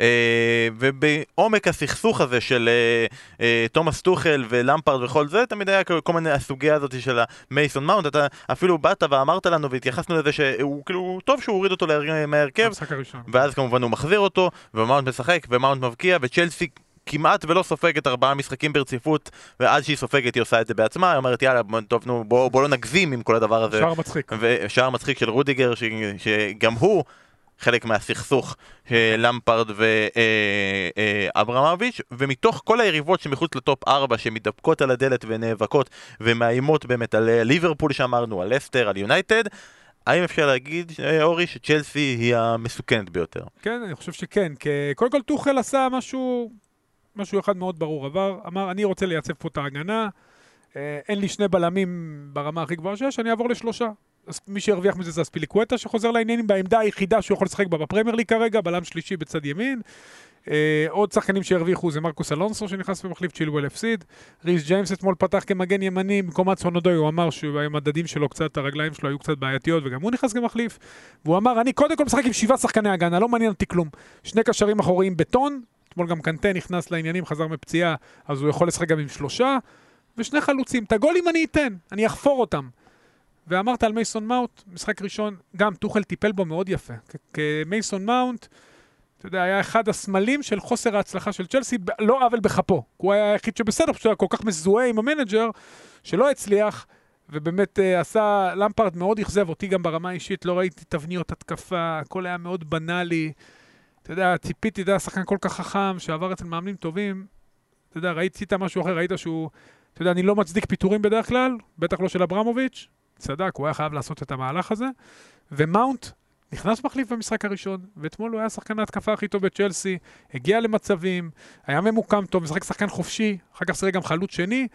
A: אה, ובעומק הסכסוך הזה של אה, אה, תומאס טוחל ולמפרד וכל זה, תמיד היה כל מיני הסוגיה הזאת של המייסון מאונט, אתה אפילו באת ואמרת לנו והתייחסנו לזה שהוא כאילו טוב שהוא הוריד אותו מההרכב, ואז כמובן הוא מחזיר אותו ומאונט משחק ומאונט מבקיע וצ'לסי כמעט ולא סופגת ארבעה משחקים ברציפות, ואז שהיא סופגת היא עושה את זה בעצמה, היא אומרת יאללה, טוב נו, בוא, בוא לא נגזים עם כל הדבר הזה.
C: שער מצחיק.
A: ושער מצחיק של רודיגר, ש, שגם הוא חלק מהסכסוך של למפרד ואברמוביץ', ומתוך כל היריבות שמחוץ ל top 4 שמתדפקות על הדלת ונאבקות ומאיימות באמת על ליברפול שאמרנו, על לסטר, על יונייטד, האם אפשר להגיד, אורי, שצ'לסי היא המסוכנת ביותר?
C: כן, אני חושב שכן, כי קודם כל טוחל עשה משהו משהו אחד מאוד ברור, עבר, אמר, אני רוצה לייצב פה את ההגנה, אה, אין לי שני בלמים ברמה הכי גבוהה שיש, אני אעבור לשלושה. אז מי שירוויח מזה זה אספיליקווטה, שחוזר לעניינים בעמדה היחידה שהוא יכול לשחק בה בפרמייר ליג כרגע, בלם שלישי בצד ימין. אה, עוד שחקנים שהרוויחו זה מרקוס אלונסו שנכנס ומחליף צ'ילואל הפסיד. ריס ג'יימס אתמול פתח כמגן ימני במקום אצונודוי, הוא אמר שהמדדים שלו קצת, הרגליים שלו היו קצת בעייתיות וגם הוא נכנס כמחליף. והוא אמר, אני קודם כל משחק עם שבעה שחקני הגנה, לא מעניין אותי כלום. שני קשרים אחוריים בטון, אתמול גם קנטה נכנס לעניינים, חזר מפציעה, אז הוא יכול לשחק גם עם שלושה, ושני חלוצים. את הגולים אני אתן, אני אחפור אותם. ואמרת על מייסון מאונט, משחק ראשון, גם טוחל טיפל בו מאוד יפה. כי מייסון מאונט, אתה יודע, היה אחד הסמלים של חוסר ההצלחה של צ'לסי, לא עוול בכפו. הוא היה היחיד שבסדר, פשוט היה כל כך מזוהה עם המנג'ר, שלא הצליח, ובאמת uh, עשה, למפרד מאוד אכזב אותי גם ברמה האישית, לא ראיתי תבניות התקפה, הכל היה מאוד בנאלי. אתה יודע, ציפיתי, אתה יודע, שחקן כל כך חכם, שעבר אצל מאמנים טובים, אתה יודע, ראיתי את משהו אחר, ראית שהוא, אתה יודע, אני לא מצדיק פיטורים בדרך כלל, בטח לא של אברמוביץ', צדק, הוא היה חייב לעשות את המהלך הזה, ומאונט נכנס מחליף במשחק הראשון, ואתמול הוא היה שחקן ההתקפה הכי טוב בצ'לסי, הגיע למצבים, היה ממוקם טוב, משחק שחקן חופשי, אחר כך שיחק גם חלוץ שני,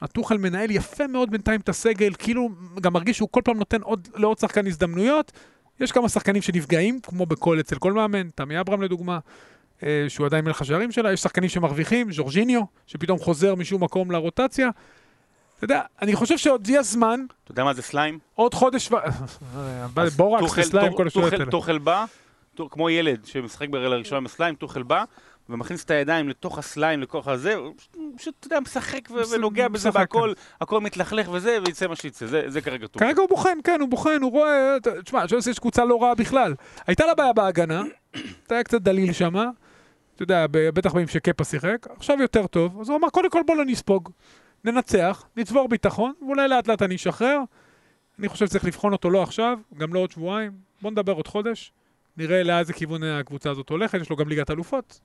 C: הטוחל מנהל יפה מאוד בינתיים את הסגל, כאילו גם מרגיש שהוא כל פעם נותן עוד, לעוד שחקן הזדמנויות, יש כמה שחקנים שנפגעים, כמו בכל, אצל כל מאמן, תמי אברהם לדוגמה, אה, שהוא עדיין מלך השערים שלה, יש שחקנים שמרוויחים, ז'ורג'יניו, שפתאום חוזר משום מקום לרוטציה. אתה יודע, אני חושב שעוד יהיה זמן.
B: אתה יודע מה זה סליים?
C: עוד חודש ו... בורקס וסליים, כל השטויות
B: האלה. טוחל בא, כמו ילד שמשחק ברגל הראשונה בסליים, טוחל בא, ומכניס את הידיים לתוך הסליים, לכוח הזה, הוא פשוט, אתה יודע, משחק ונוגע בזה והכל, הכל מתלכלך וזה, ויצא מה שיצא, זה כרגע טוב.
C: כרגע הוא בוחן, כן, הוא בוחן, הוא רואה, תשמע, צ'לסי יש קבוצה לא רעה בכלל. הייתה לה בעיה בהגנה, אתה היה קצת דליל שמה. אתה יודע, בטח בימים שקפה שיחק, עכשיו יותר טוב, אז הוא אמר, קודם כל בוא לא נספוג, ננצח, נצבור ביטחון, ואולי לאט לאט אני אשחרר. אני חושב שצריך לבחון אותו לא עכשיו, גם לא עוד שבועיים, בוא נדבר עוד חודש, נראה לאיזה כיוון הקבוצה הזאת הולכת, יש לו גם ליגת אלופות,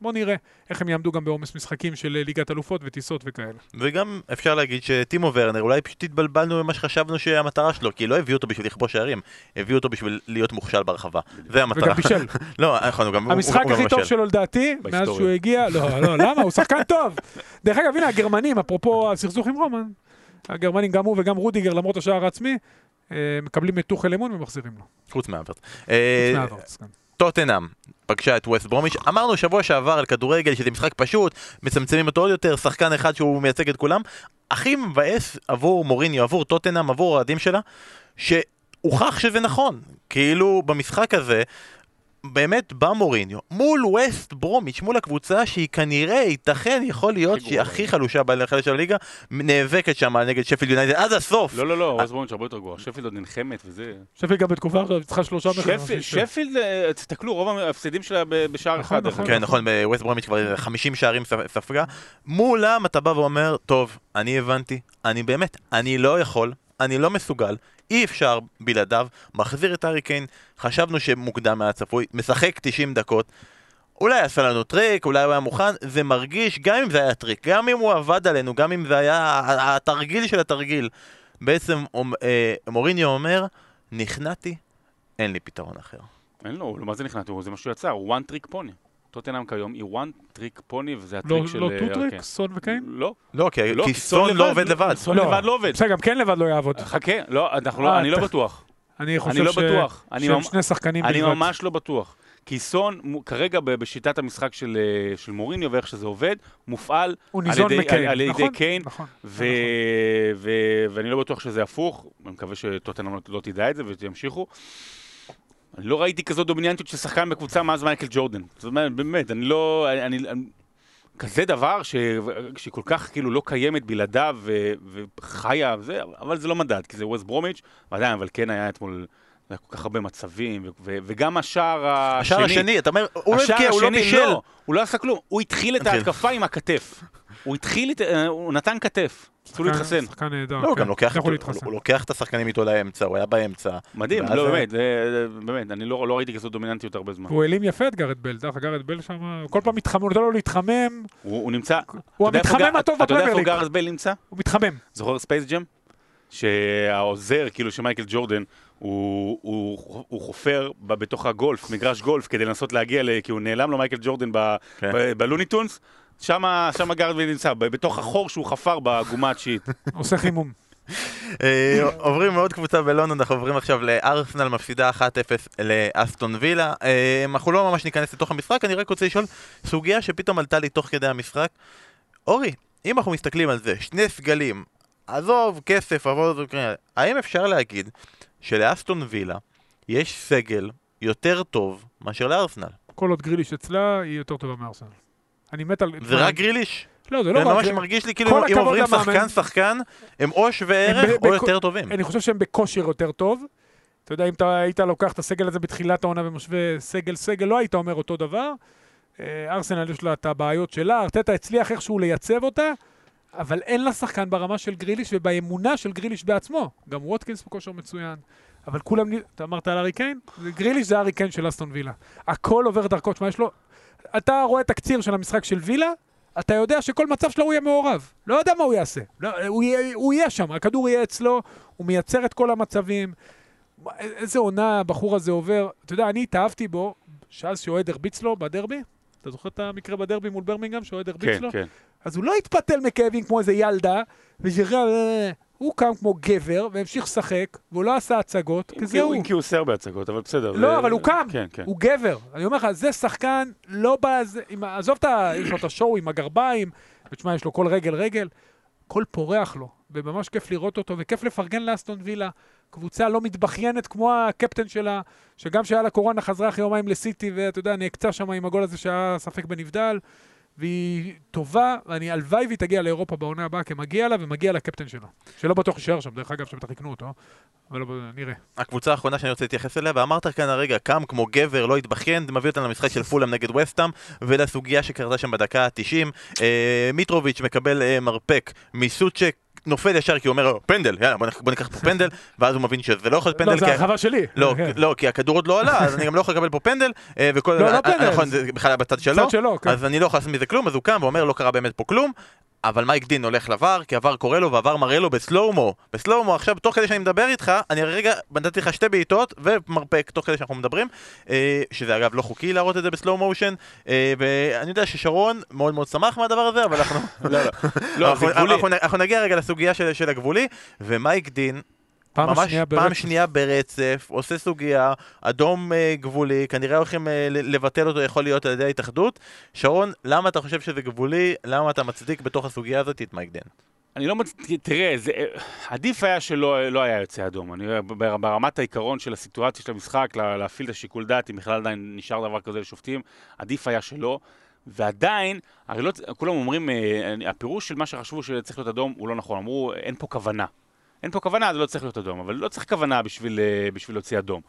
C: בוא נראה איך הם יעמדו גם בעומס משחקים של ליגת אלופות וטיסות וכאלה.
A: וגם אפשר להגיד שטימו ורנר, אולי פשוט התבלבלנו ממה שחשבנו שהמטרה שלו, כי לא הביאו אותו בשביל לכבוש שערים, הביאו אותו בשביל להיות מוכשל ברחבה. זה המטרה.
C: וגם בישל.
A: לא, נכון, הוא גם
C: המשחק הכי טוב שלו לדעתי, מאז שהוא הגיע, לא, לא, למה? הוא שחקן טוב. דרך אגב, הנה הגרמנים, אפרופו הסכסוך עם רומן, הגרמנים, גם הוא וגם רודיגר, למרות השער העצמי, אה, מקבלים את טוחל אמון ומחזירים לו.
A: חוץ מהוורץ. חוץ מהוורץ, כן. טוטנאם פגשה את ווסט ברומיץ', אמרנו שבוע שעבר על כדורגל שזה משחק פשוט, מצמצמים אותו עוד יותר, שחקן אחד שהוא מייצג את כולם. הכי מבאס עבור מוריניו, עבור טוטנאם, עבור האוהדים שלה, שהוכח שזה נכון. כאילו במשחק הזה, באמת בא מוריניו מול ווסט ברומיץ', מול הקבוצה שהיא כנראה, ייתכן, יכול להיות שהיא הכי חלושה בחלק של הליגה, נאבקת שם נגד שפילד יונייטד עד הסוף.
B: לא, לא, לא, ווסט ברומיץ' הרבה יותר גרוע, שפילד עוד נלחמת וזה...
C: שפילד גם בתקופה הזאת צריכה שלושה
B: מחיר. שפילד, אה, תסתכלו, רוב ההפסדים שלה בשער
C: נכון,
B: אחד.
C: נכון,
A: כן, נכון, בווסט ברומיץ' כבר 50 שערים ספגה. מולם אתה בא ואומר, טוב, אני הבנתי, אני באמת, אני לא יכול, אני לא מסוגל, אי אפשר בלעדיו, מחזיר את הארי קיין, חשבנו שמוקדם היה צפוי, משחק 90 דקות, אולי עשה לנו טריק, אולי הוא היה מוכן, זה מרגיש, גם אם זה היה טריק, גם אם הוא עבד עלינו, גם אם זה היה התרגיל של התרגיל, בעצם אה, מוריניו אומר, נכנעתי, אין לי פתרון אחר.
B: אין לו, מה זה נכנעתי? זה מה שהוא יצר, הוא one trick pony. טוטנאם כיום היא one trick pony וזה הטריק
C: לא,
B: של...
C: לא two trick? סון וקיין?
B: לא.
A: לא, כי, לא, כי סון לא עובד לבד.
B: סון לבד לא עובד.
C: בסדר, גם קיין לבד לא יעבוד.
B: חכה, לא, לא, אני לא בטוח.
C: אני חושב לא בטוח. שהם שני שחקנים
B: בלבד. אני ממש לא בטוח. כי סון, כרגע בשיטת המשחק של, של מוריניו ואיך שזה עובד, מופעל
C: על ידי,
B: על, על ידי נכון, קיין, נכון, ו, נכון. ו, ואני לא בטוח שזה הפוך, אני מקווה שטוטנאם לא, לא תדע את זה וימשיכו. לא ראיתי כזאת דומיננטיות של שחקן בקבוצה מאז מייקל ג'ורדן. זאת אומרת, באמת, אני לא... אני, אני, כזה דבר ש, שכל כך כאילו לא קיימת בלעדיו ו, וחיה, וזה, אבל זה לא מדד, כי זה ווסט ברומיץ', ועדיין, אבל כן היה אתמול... היה כל כך הרבה מצבים, ו- ו- וגם השער השני...
A: השער השני, אתה אומר, הוא לא הבקיע, הוא לא בישל. לא,
B: הוא לא עשה כלום, הוא התחיל את ההתקפה עם הכתף. הוא התחיל, אה, הוא נתן כתף. רצו להתחסן.
C: שחקן נהדר.
A: לא, הוא כן. גם לוקח את השחקנים איתו לאמצע, הוא היה באמצע.
B: מדהים, לא, באמת, באמת, אני לא, לא ראיתי כזאת דומיננטיות הרבה זמן.
C: הוא העלים יפה את גארת' בייל, דרך אגב, גארת' בייל שם, כל פעם מתחמם, הוא נותן לו להתחמם.
B: הוא נמצא...
C: הוא המתחמם הטוב
B: בפרמייר ליג. אתה יודע איפה גארת' בייל נמצא?
C: הוא מתחמם.
B: זוכר ספייס ג'ם? שהעוזר, כאילו, של מייקל ג'ורדן, הוא, הוא, הוא חופר ב, בתוך הגולף, מגרש גולף, כדי לנסות להגיע, ל, כי הוא נעלם לו מייקל ג'ורדן כן. בלוניטונס, שם גרדוויל נמצא, בתוך החור שהוא חפר בגומה התשיעית.
C: עושה חימום.
A: אה, עוברים מעוד קבוצה בלונדון, אנחנו עוברים עכשיו לארסנל, מפסידה 1-0 לאסטון וילה. אה, אנחנו לא ממש ניכנס לתוך המשחק, אני רק רוצה לשאול סוגיה שפתאום עלתה לי תוך כדי המשחק. אורי, אם אנחנו מסתכלים על זה, שני סגלים, עזוב כסף, עזוב, האם אפשר להגיד שלאסטון וילה יש סגל יותר טוב מאשר לארסנל?
C: כל עוד גריליש אצלה, היא יותר טובה מארסנל. אני מת על...
A: זה רק גריליש?
C: לא, זה לא
A: רק... זה ממש מרגיש לי כאילו אם עוברים שחקן שחקן, הם או שווה ערך או יותר טובים.
C: אני חושב שהם בכושר יותר טוב. אתה יודע, אם אתה היית לוקח את הסגל הזה בתחילת העונה ומשווה סגל-סגל, לא היית אומר אותו דבר. אה, ארסנל יש לה את הבעיות שלה, ארטטה הצליח איכשהו לייצב אותה, אבל אין לה שחקן ברמה של גריליש ובאמונה של גריליש בעצמו. גם ווטקינס בכושר מצוין. אבל כולם, אתה אמרת על ארי קיין? גריליש זה ארי קיין של אסטון וילה. הכל עובר דרכו, תשמע, יש לו... אתה רואה תקציר של המשחק של וילה, אתה יודע שכל מצב שלו הוא יהיה מעורב. לא יודע מה הוא יעשה. לא, הוא, יהיה, הוא יהיה שם, הכדור יהיה אצלו, הוא מייצר את כל המצבים. איזה עונה הבחור הזה עובר. אתה יודע, אני התאהבתי בו, שאז שאוהד הרביץ לו בדרבי. אתה זוכר את המקרה בדרבי מול ברמינגהם, שאוהד הרביץ
B: כן,
C: לו?
B: כן.
C: אז הוא לא התפתל מכאבים כמו איזה ילדה, ושחרר... הוא קם כמו גבר והמשיך לשחק, והוא לא עשה הצגות, כי זה הוא.
B: אם כי הוא עושה הרבה הצגות, אבל בסדר.
C: לא, אבל הוא קם, כן, כן. הוא גבר. אני אומר לך, זה שחקן לא בא... עזוב את ה... יש לו את השואו עם הגרביים, ותשמע, יש לו כל רגל רגל, הכל פורח לו, וממש כיף לראות אותו, וכיף לפרגן לאסטון וילה. קבוצה לא מתבכיינת כמו הקפטן שלה, שגם שהיה לה קורונה חזרה אחרי יומיים לסיטי, ואתה יודע, נעקצה שם עם הגול הזה שהיה ספק בנבדל. והיא טובה, ואני הלוואי והיא תגיע לאירופה בעונה הבאה, כי מגיע לה ומגיע לקפטן שלה. שלא בטוח יישאר שם, דרך אגב, שבטח יקנו אותו, אבל לא, נראה.
A: הקבוצה האחרונה שאני רוצה להתייחס אליה, ואמרת כאן הרגע, קם כמו גבר, לא התבכיין, מביא אותנו למשחק של פולאם נגד וסטאם, ולסוגיה שקרתה שם בדקה ה-90. אה, מיטרוביץ' מקבל אה, מרפק מסוצ'ק, נופל ישר כי הוא אומר פנדל, יאללה בוא, בוא ניקח פה פנדל, ואז הוא מבין שזה לא יכול להיות פנדל.
C: לא, זה הרחבה שלי.
A: לא, כן. לא, כי הכדור עוד לא עלה, אז אני גם לא יכול לקבל פה פנדל. אה, וכל...
C: לא, לא פנדל.
A: נכון, זה בכלל היה בצד שלו.
C: שלו, כן.
A: אז אני לא יכול לעשות מזה כלום, אז הוא קם ואומר לא קרה באמת פה כלום. אבל מייק דין הולך לבר, כי עבר קורא לו ועבר מראה לו בסלואומו. בסלואומו, עכשיו, תוך כדי שאני מדבר איתך, אני רגע נתתי לך שתי בעיטות ומרפק, תוך כדי שאנחנו מדברים, אה, שזה אגב לא חוקי להראות את זה בסלואו מושן, אה, ואני יודע ששרון מאוד מאוד שמח מהדבר הזה, אבל אנחנו... לא, לא, לא, אנחנו נגיע רגע לסוגיה של הגבולי, ומייק דין,
C: פעם
A: ממש
C: שנייה
A: ברצף. פעם שנייה ברצף, עושה סוגיה, אדום אה, גבולי, כנראה הולכים אה, לבטל אותו, יכול להיות על ידי ההתאחדות. שרון, למה אתה חושב שזה גבולי? למה אתה מצדיק בתוך הסוגיה הזאת את מייק דן?
B: אני לא מצדיק, תראה, זה, אה, עדיף היה שלא לא היה יוצא אדום. אני, ברמת העיקרון של הסיטואציה של המשחק, לה, להפעיל את השיקול דעת, אם בכלל עדיין נשאר דבר כזה לשופטים, עדיף היה שלא. ועדיין, הרי לא, כולם אומרים, אה, הפירוש של מה שחשבו שצריך להיות אדום הוא לא נכון. אמרו, אין פה כוונה. אין פה כוונה, זה לא צריך להיות אדום, אבל לא צריך כוונה בשביל, אה, בשביל להוציא אדום.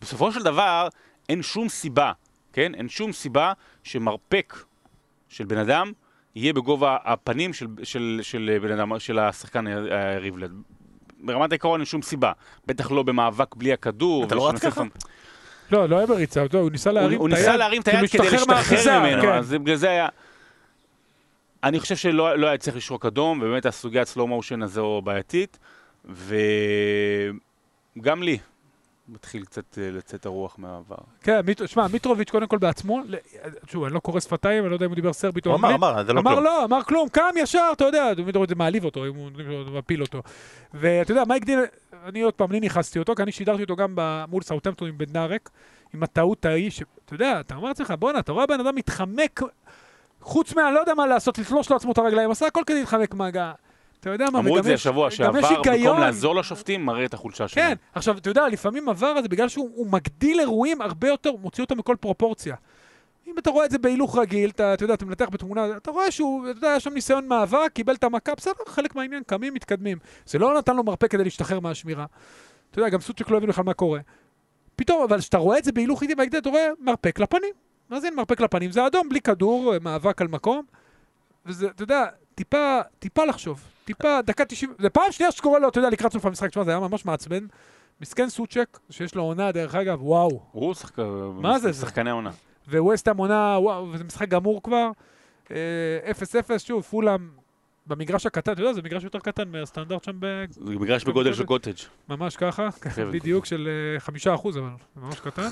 B: בסופו של דבר, אין שום סיבה, כן? אין שום סיבה שמרפק של בן אדם יהיה בגובה הפנים של, של, של בן אדם, של השחקן היריב. ברמת העיקרון אין שום סיבה. בטח לא במאבק בלי הכדור.
A: אתה לא רץ ככה?
C: לא, לא היה בריצה, הוא ניסה להרים את היד.
B: הוא ניסה להרים את היד כדי להשתחרר ממנו, כן. אז בגלל זה היה... אני חושב שלא לא היה צריך לשרוק אדום, ובאמת הסוגיית סלואו מושן הזו בעייתית. וגם לי מתחיל קצת אה, לצאת הרוח מהעבר.
C: כן, שמע, מיטרוביץ' קודם כל בעצמו, שוב, אני לא קורא שפתיים, אני לא יודע אם הוא דיבר סרבית
A: או אנגלית. הוא אמר, אמר, זה לא כלום.
C: אמר לא, אמר כלום, קם ישר, אתה יודע, זה מעליב אותו, אם הוא מפיל אותו. ואתה יודע, מייק דין, אני עוד פעם, אני נכנסתי אותו, כי אני שידרתי אותו גם מול סאוטמפטון עם בן נארק, עם הטעות ההיא, שאתה יודע, אתה אומר לעצמך, בואנה, אתה רואה בן אדם מתחמק, חוץ מה, לא יודע מה לעשות, לתלוש לעצמו את הרגליים, עשה הכל כדי להתחמק מהגעה. אתה יודע מה,
B: אמרו את זה השבוע, שעבר, במקום לעזור לשופטים, מראה את החולשה שלו.
C: כן, עכשיו, אתה יודע, לפעמים עבר הזה, בגלל שהוא מגדיל אירועים הרבה יותר, מוציא אותם מכל פרופורציה. אם אתה רואה את זה בהילוך רגיל, אתה, אתה יודע, אתה מנתח בתמונה, אתה רואה שהוא, אתה יודע, יש שם ניסיון מאבק, קיבל את המכה, בסדר, חלק מהעניין, קמים, מתקדמים. זה לא נתן לו מרפא כדי להשתחרר מהשמירה. אתה יודע, גם סוצ'ק לא הבין בכלל מה קורה. פתאום, אבל כשאתה רואה את זה בהילוך איטי בהגדל, אתה רואה מרפק לפנים. מה זה אין מרפק לפנים? זה אדום, בלי כדור, מאבק על מקום. וזה, אתה יודע, טיפה, טיפה לחשוב. טיפה, דקה 90, זה פעם שנייה שקורה לו, אתה יודע, לקראת סוף המשחק, תשמע, זה היה ממש מעצבן. מסכן סוצ'ק, שיש לו עונה, דרך אגב, וואו.
B: הוא שחק...
C: מה זה?
B: שחקני עונה.
C: וווסטהאם עונה, וואו, וזה משחק גמור כבר. 0-0, אה, שוב, פולאם במגרש הקטן, אתה יודע, זה מגרש יותר קטן מהסטנדרט שם ב...
B: זה מגרש בגודל של קוטג'.
C: ממש ככה, בדיוק של אה, חמישה אחוז, אבל זה ממש קטן.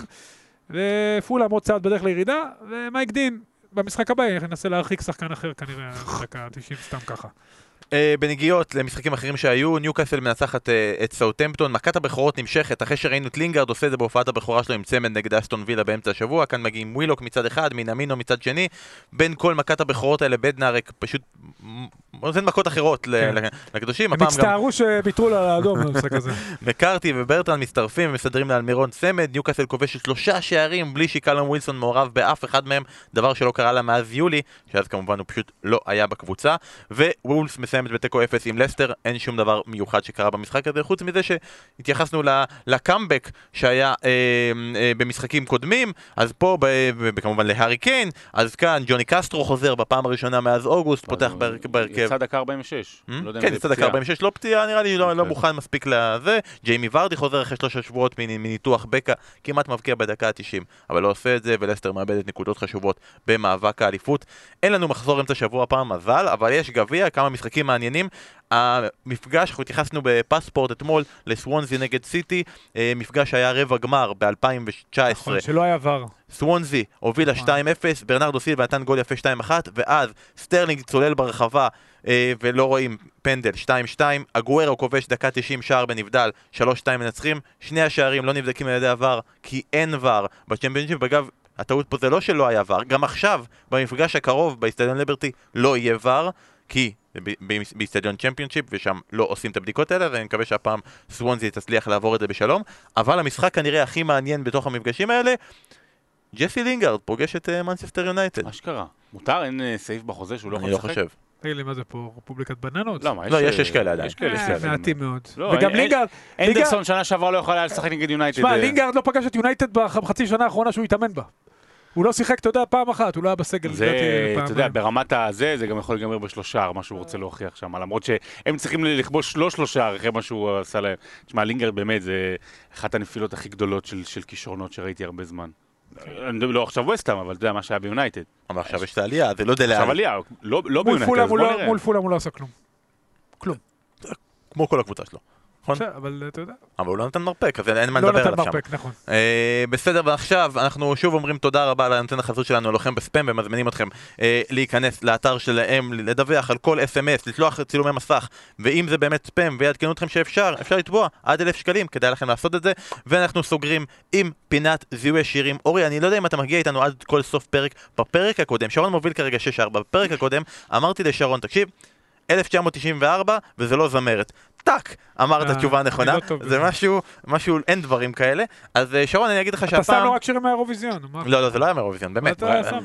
C: ופולאם עוד צעד בדרך לירידה, ומייק דין, במשחק הבא ינסה להרחיק שחקן אחר כנראה, דקה 90 סתם ככה.
A: אה, בנגיעות למשחקים אחרים שהיו, ניוקאסל מנצחת uh, את סאוטמפטון, מכת הבכורות נמשכת אחרי שראינו את לינגארד עושה את זה בהופעת הבכורה שלו עם צמד נגד אסטון וילה באמצע השבוע, כאן מגיעים ווילוק מצד אחד, מינאמינו מצד שני, בין כל מכת הבכורות האלה בדנארק פשוט נותן מכות אחרות כן. לקדושים.
C: הם הצטערו. שביטרו לה לאדום במשחק הזה.
A: מקארתי וברטרן מצטרפים ומסדרים לאלמירון צמד, ניוקאסל כובש שלושה שערים בלי שקלום ווילסון מעורב באף אחד מהם, דבר שלא קרה לה מאז יולי, שאז כמובן הוא פשוט לא היה בקבוצה, ווולס מסיימת בתיקו אפס עם לסטר, אין שום דבר מיוחד שקרה במשחק הזה, חוץ מזה שהתייחסנו לקאמבק שהיה אה, אה, במשחקים קודמים, אז פה, וכמובן להארי קיין, אז כאן ג'וני קסטרו חוזר בפעם הראשונה מאז אוגוסט, פותח בהרכב.
B: יצא דקה 46. Hmm? לא
A: כן, יצא דקה 46, לא פתיעה, נראה לי לא, לא כן. מוכן מספיק לזה. ג'יימי ורדי חוזר אחרי שלושה שבועות מניתוח בקע, כמעט מבקיע בדקה ה-90, אבל לא עושה את זה, ולסטר מאבדת נקודות חשובות במאבק האליפות. אין לנו מחזור אמצע שבוע פעם מזל, אבל יש גביע, כמה משחקים מעניינים. המפגש, אנחנו התייחסנו בפספורט אתמול לסוונזי נגד סיטי, אה, מפגש שהיה רבע גמר ב-2019. נכון,
C: שלא היה ור.
A: סוונזי הובילה 2-0, נכון. ברנרדו סילבה נתן גול יפה 2-1, ואז סטרלינג צולל ברחבה אה, ולא רואים פנדל 2-2, אגוארו כובש דקה 90 שער בנבדל, 3-2 מנצחים, שני השערים לא נבדקים על ידי VAR, כי אין VAR בצ'מפיונשיפ, אגב, הטעות פה זה לא שלא היה VAR, גם עכשיו, במפגש הקרוב באיסטדיון ליברטי, לא יהיה VAR, כי באיצטדיון צ'מפיונשיפ ושם לא עושים את הבדיקות האלה ואני מקווה שהפעם סוונזי תצליח לעבור את זה בשלום אבל המשחק כנראה הכי מעניין בתוך המפגשים האלה ג'סי לינגארד פוגש את מנצ'סטר יונייטד.
B: אשכרה. מותר? אין סעיף בחוזה שהוא לא יכול
A: לשחק? אני לא חושב.
C: תגיד לי, מה זה פה, רפובליקת בננות?
A: לא, לא יש כאלה עדיין.
B: יש כאלה.
C: מעטים מאוד.
B: לא, וגם לינגארד... אנדרסון שנה שעברה לא יכול היה לשחק נגד יונייטד.
C: שמע, לינגארד לא פגש את יונייטד בחצי שנה האחרונה שהוא התאמן בה. הוא לא שיחק, אתה יודע, פעם אחת, הוא לא היה בסגל.
B: זה, אתה יודע, ברמת הזה, זה גם יכול להיגמר בשלושה, מה שהוא רוצה להוכיח שם, למרות שהם צריכים לכבוש לא שלושה אחרי מה שהוא עשה להם. תשמע, לינגרד באמת, זה אחת הנפילות הכי גדולות של, של כישרונות שראיתי הרבה זמן. לא עכשיו וסטאם, אבל אתה יודע מה שהיה ביונייטד.
A: אבל עכשיו יש את העלייה, זה לא דלה.
B: עכשיו עלייה, לא, לא ביונייטד,
C: אז בוא נראה. מול פולאם הוא לא עשה כלום. כלום.
A: כמו כל הקבוצה שלו.
C: נכון? אבל אתה יודע.
A: אבל הוא לא נתן מרפק, אז אין מה לא לדבר עליו שם.
C: לא נתן מרפק, נכון.
A: אה, בסדר, ועכשיו אנחנו שוב אומרים תודה רבה על הנותן החזות שלנו, הלוחם בספאם, ומזמינים אתכם אה, להיכנס לאתר שלהם, לדווח על כל אס.אם.אס, לשלוח צילומי מסך, ואם זה באמת ספאם, ויעדכנו אתכם שאפשר, אפשר לתבוע עד אלף שקלים, כדאי לכם לעשות את זה, ואנחנו סוגרים עם פינת זיהוי השירים. אורי, אני לא יודע אם אתה מגיע איתנו עד כל סוף פרק. בפרק הקודם, שרון מוביל כרגע 6-4, בפרק הקודם אמרתי לשרון, תקשיב, 1994, וזה לא זמרת. טאק, אמרת אה, תשובה נכונה, לא זה משהו, משהו, אין דברים כאלה. אז אה, שרון, אני אגיד לך שהפעם...
C: אתה שם לו רק שירים מהאירוויזיון.
A: לא, לא, זה לא היה מהאירוויזיון, באמת.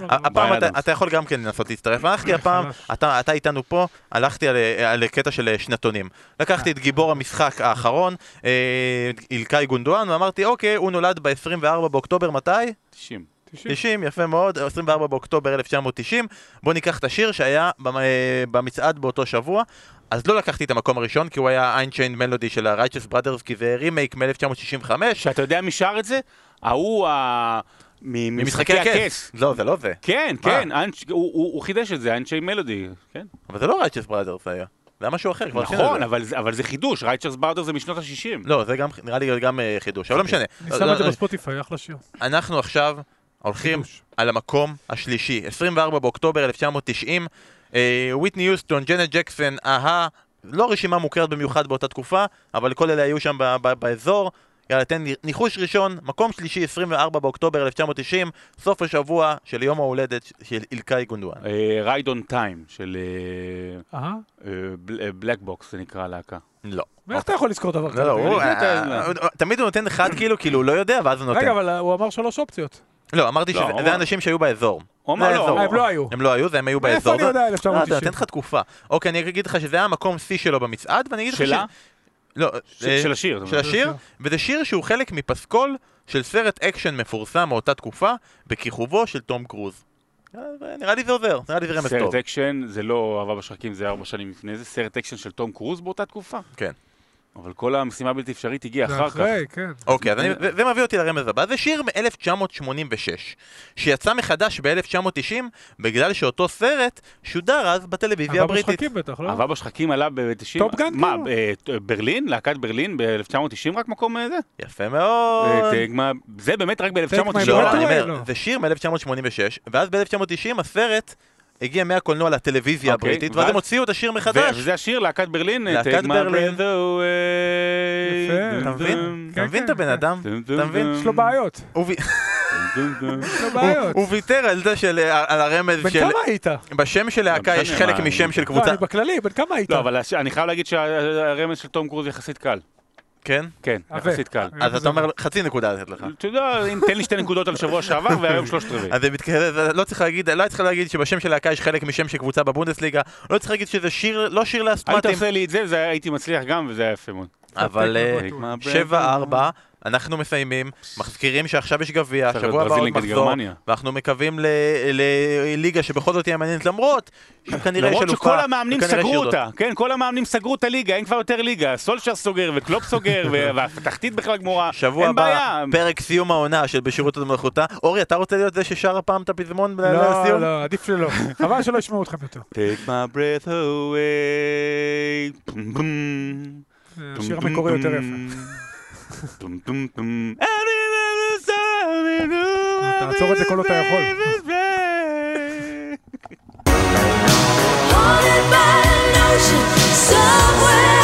A: הפעם אתה יכול גם כן לנסות להצטרף. הלכתי הפעם, אתה איתנו פה, הלכתי על קטע של שנתונים. לקחתי את גיבור המשחק האחרון, אה, אילקאי גונדואן, ואמרתי, אוקיי, הוא נולד ב-24 באוקטובר, מתי?
B: 90.
A: 90, יפה מאוד, 24 באוקטובר 1990. בואו ניקח את השיר שהיה במצעד באותו שבוע. אז לא לקחתי את המקום הראשון, כי הוא היה איינצ'יין מלודי של ה-Righteous Brothers, כי זה רימייק מ-1965.
B: שאתה יודע מי שר את זה? ההוא ה...
A: ממשחקי הכס. לא, זה לא זה.
B: כן, כן, הוא חידש את זה, Unchained Melody, כן.
A: אבל זה לא Righteous Brothers היה. זה היה משהו אחר, כבר
B: נכון, אבל, אבל זה חידוש, Righteous Brothers זה משנות ה-60.
A: לא, זה גם, נראה לי גם אה, חידוש, אבל לא משנה.
C: אני שם את זה בספוטיפיי, אחלה שיר.
A: אנחנו עכשיו הולכים על המקום השלישי, 24 באוקטובר 1990, וויטני יוסטון, ג'נט ג'קסון, אהה, לא רשימה מוכרת במיוחד באותה תקופה, אבל כל אלה היו שם באזור. יאללה, תן ניחוש ראשון, מקום שלישי, 24 באוקטובר 1990, סוף השבוע של יום ההולדת של אילקאי גונדואן.
B: Ride on Time של Black Box, זה נקרא להקה.
A: לא.
C: איך אתה יכול לזכור דבר כזה?
A: לא, תמיד הוא נותן אחד כאילו, כאילו הוא לא יודע, ואז הוא נותן.
C: רגע, אבל הוא אמר שלוש אופציות.
A: לא, אמרתי לא, שזה אנשים שהיו באזור.
C: הוא אמר לא, הם לא היו.
A: הם לא היו, הם היו באזור.
C: איפה אני יודע 1990?
A: אה, אני אתן לך תקופה. אוקיי, אני אגיד לך שזה היה המקום שיא שלו במצעד, ואני אגיד לך.
B: שלה?
A: לא.
B: אה, של השיר.
A: של השיר, וזה שיר שהוא חלק מפסקול של סרט אקשן מפורסם מאותה תקופה, בכיכובו של תום קרוז. אה, נראה לי זה עוזר, נראה לי זה רמז טוב.
B: סרט אקשן זה לא אהבה בשחקים, זה ארבע שנים לפני זה, סרט אקשן של תום קרוז באותה תקופה.
A: כן.
B: אבל כל המשימה הבלתי אפשרית הגיעה אחר כך.
C: אחרי, כן.
A: אוקיי, אז זה מביא אותי לרמז הבא. זה שיר מ-1986, שיצא מחדש ב-1990, בגלל שאותו סרט שודר אז בטלוויזיה הבריטית.
C: אהבה בשחקים בטח, לא?
B: אהבה בשחקים עלה ב-90...
C: Top Gun
B: מה, כאילו? ברלין? להקת ברלין ב-1990 רק מקום זה?
A: יפה מאוד.
B: זה באמת רק ב-1990.
A: לא, אני אומר, זה שיר מ-1986, ואז ב-1990 הסרט... הגיע מהקולנוע לטלוויזיה אוקיי, הבריטית, ואז הם הוציאו את השיר מחדש.
B: וזה השיר, להקת ברלין.
A: להקת ברלין. אתה מבין? אתה מבין את הבן אדם? אתה מבין?
C: יש לו בעיות.
A: הוא ויתר על זה של, על הרמז של...
C: בן כמה היית?
A: בשם של להקה יש חלק משם של קבוצה.
C: לא, בכללי, בן כמה היית?
B: לא, אבל אני חייב להגיד שהרמז של תום קרוז יחסית קל.
A: כן?
B: כן, יחסית קל.
A: אז אתה אומר חצי נקודה לתת לך.
B: אתה יודע, אם תן לי שתי נקודות על שבוע שעבר והיום שלושת רבעי.
A: אז לא צריך להגיד, לא צריך להגיד שבשם של להקה יש חלק משם של קבוצה בבונדסליגה, לא צריך להגיד שזה שיר, לא שיר לאסטמטים.
B: היית עושה לי את זה, הייתי מצליח גם, וזה היה יפה מאוד.
A: אבל 7-4, אה, אנחנו מסיימים, מזכירים שעכשיו יש גביע, שבוע הבא עוד מחזור, ואנחנו מקווים לליגה שבכל זאת תהיה מעניינת, למרות שכנראה
B: יש אלופה, למרות שכל המאמנים סגרו אותה, כן, כל המאמנים סגרו את הליגה, אין כבר יותר ליגה, סולשר סוגר וקלופ סוגר, והתחתית בכלל גמורה,
A: שבוע הבא, פרק סיום העונה של בשירות המלכותה. אורי, אתה רוצה להיות זה ששר הפעם את הפזמון
C: לסיום? לא, לא, עדיף שלא. חבל שלא ישמעו אתכם יותר.
B: Take my breath away.
C: השיר המקורי יותר יפה. טום טום טום. תעצור את זה כל עוד אתה יכול. Somewhere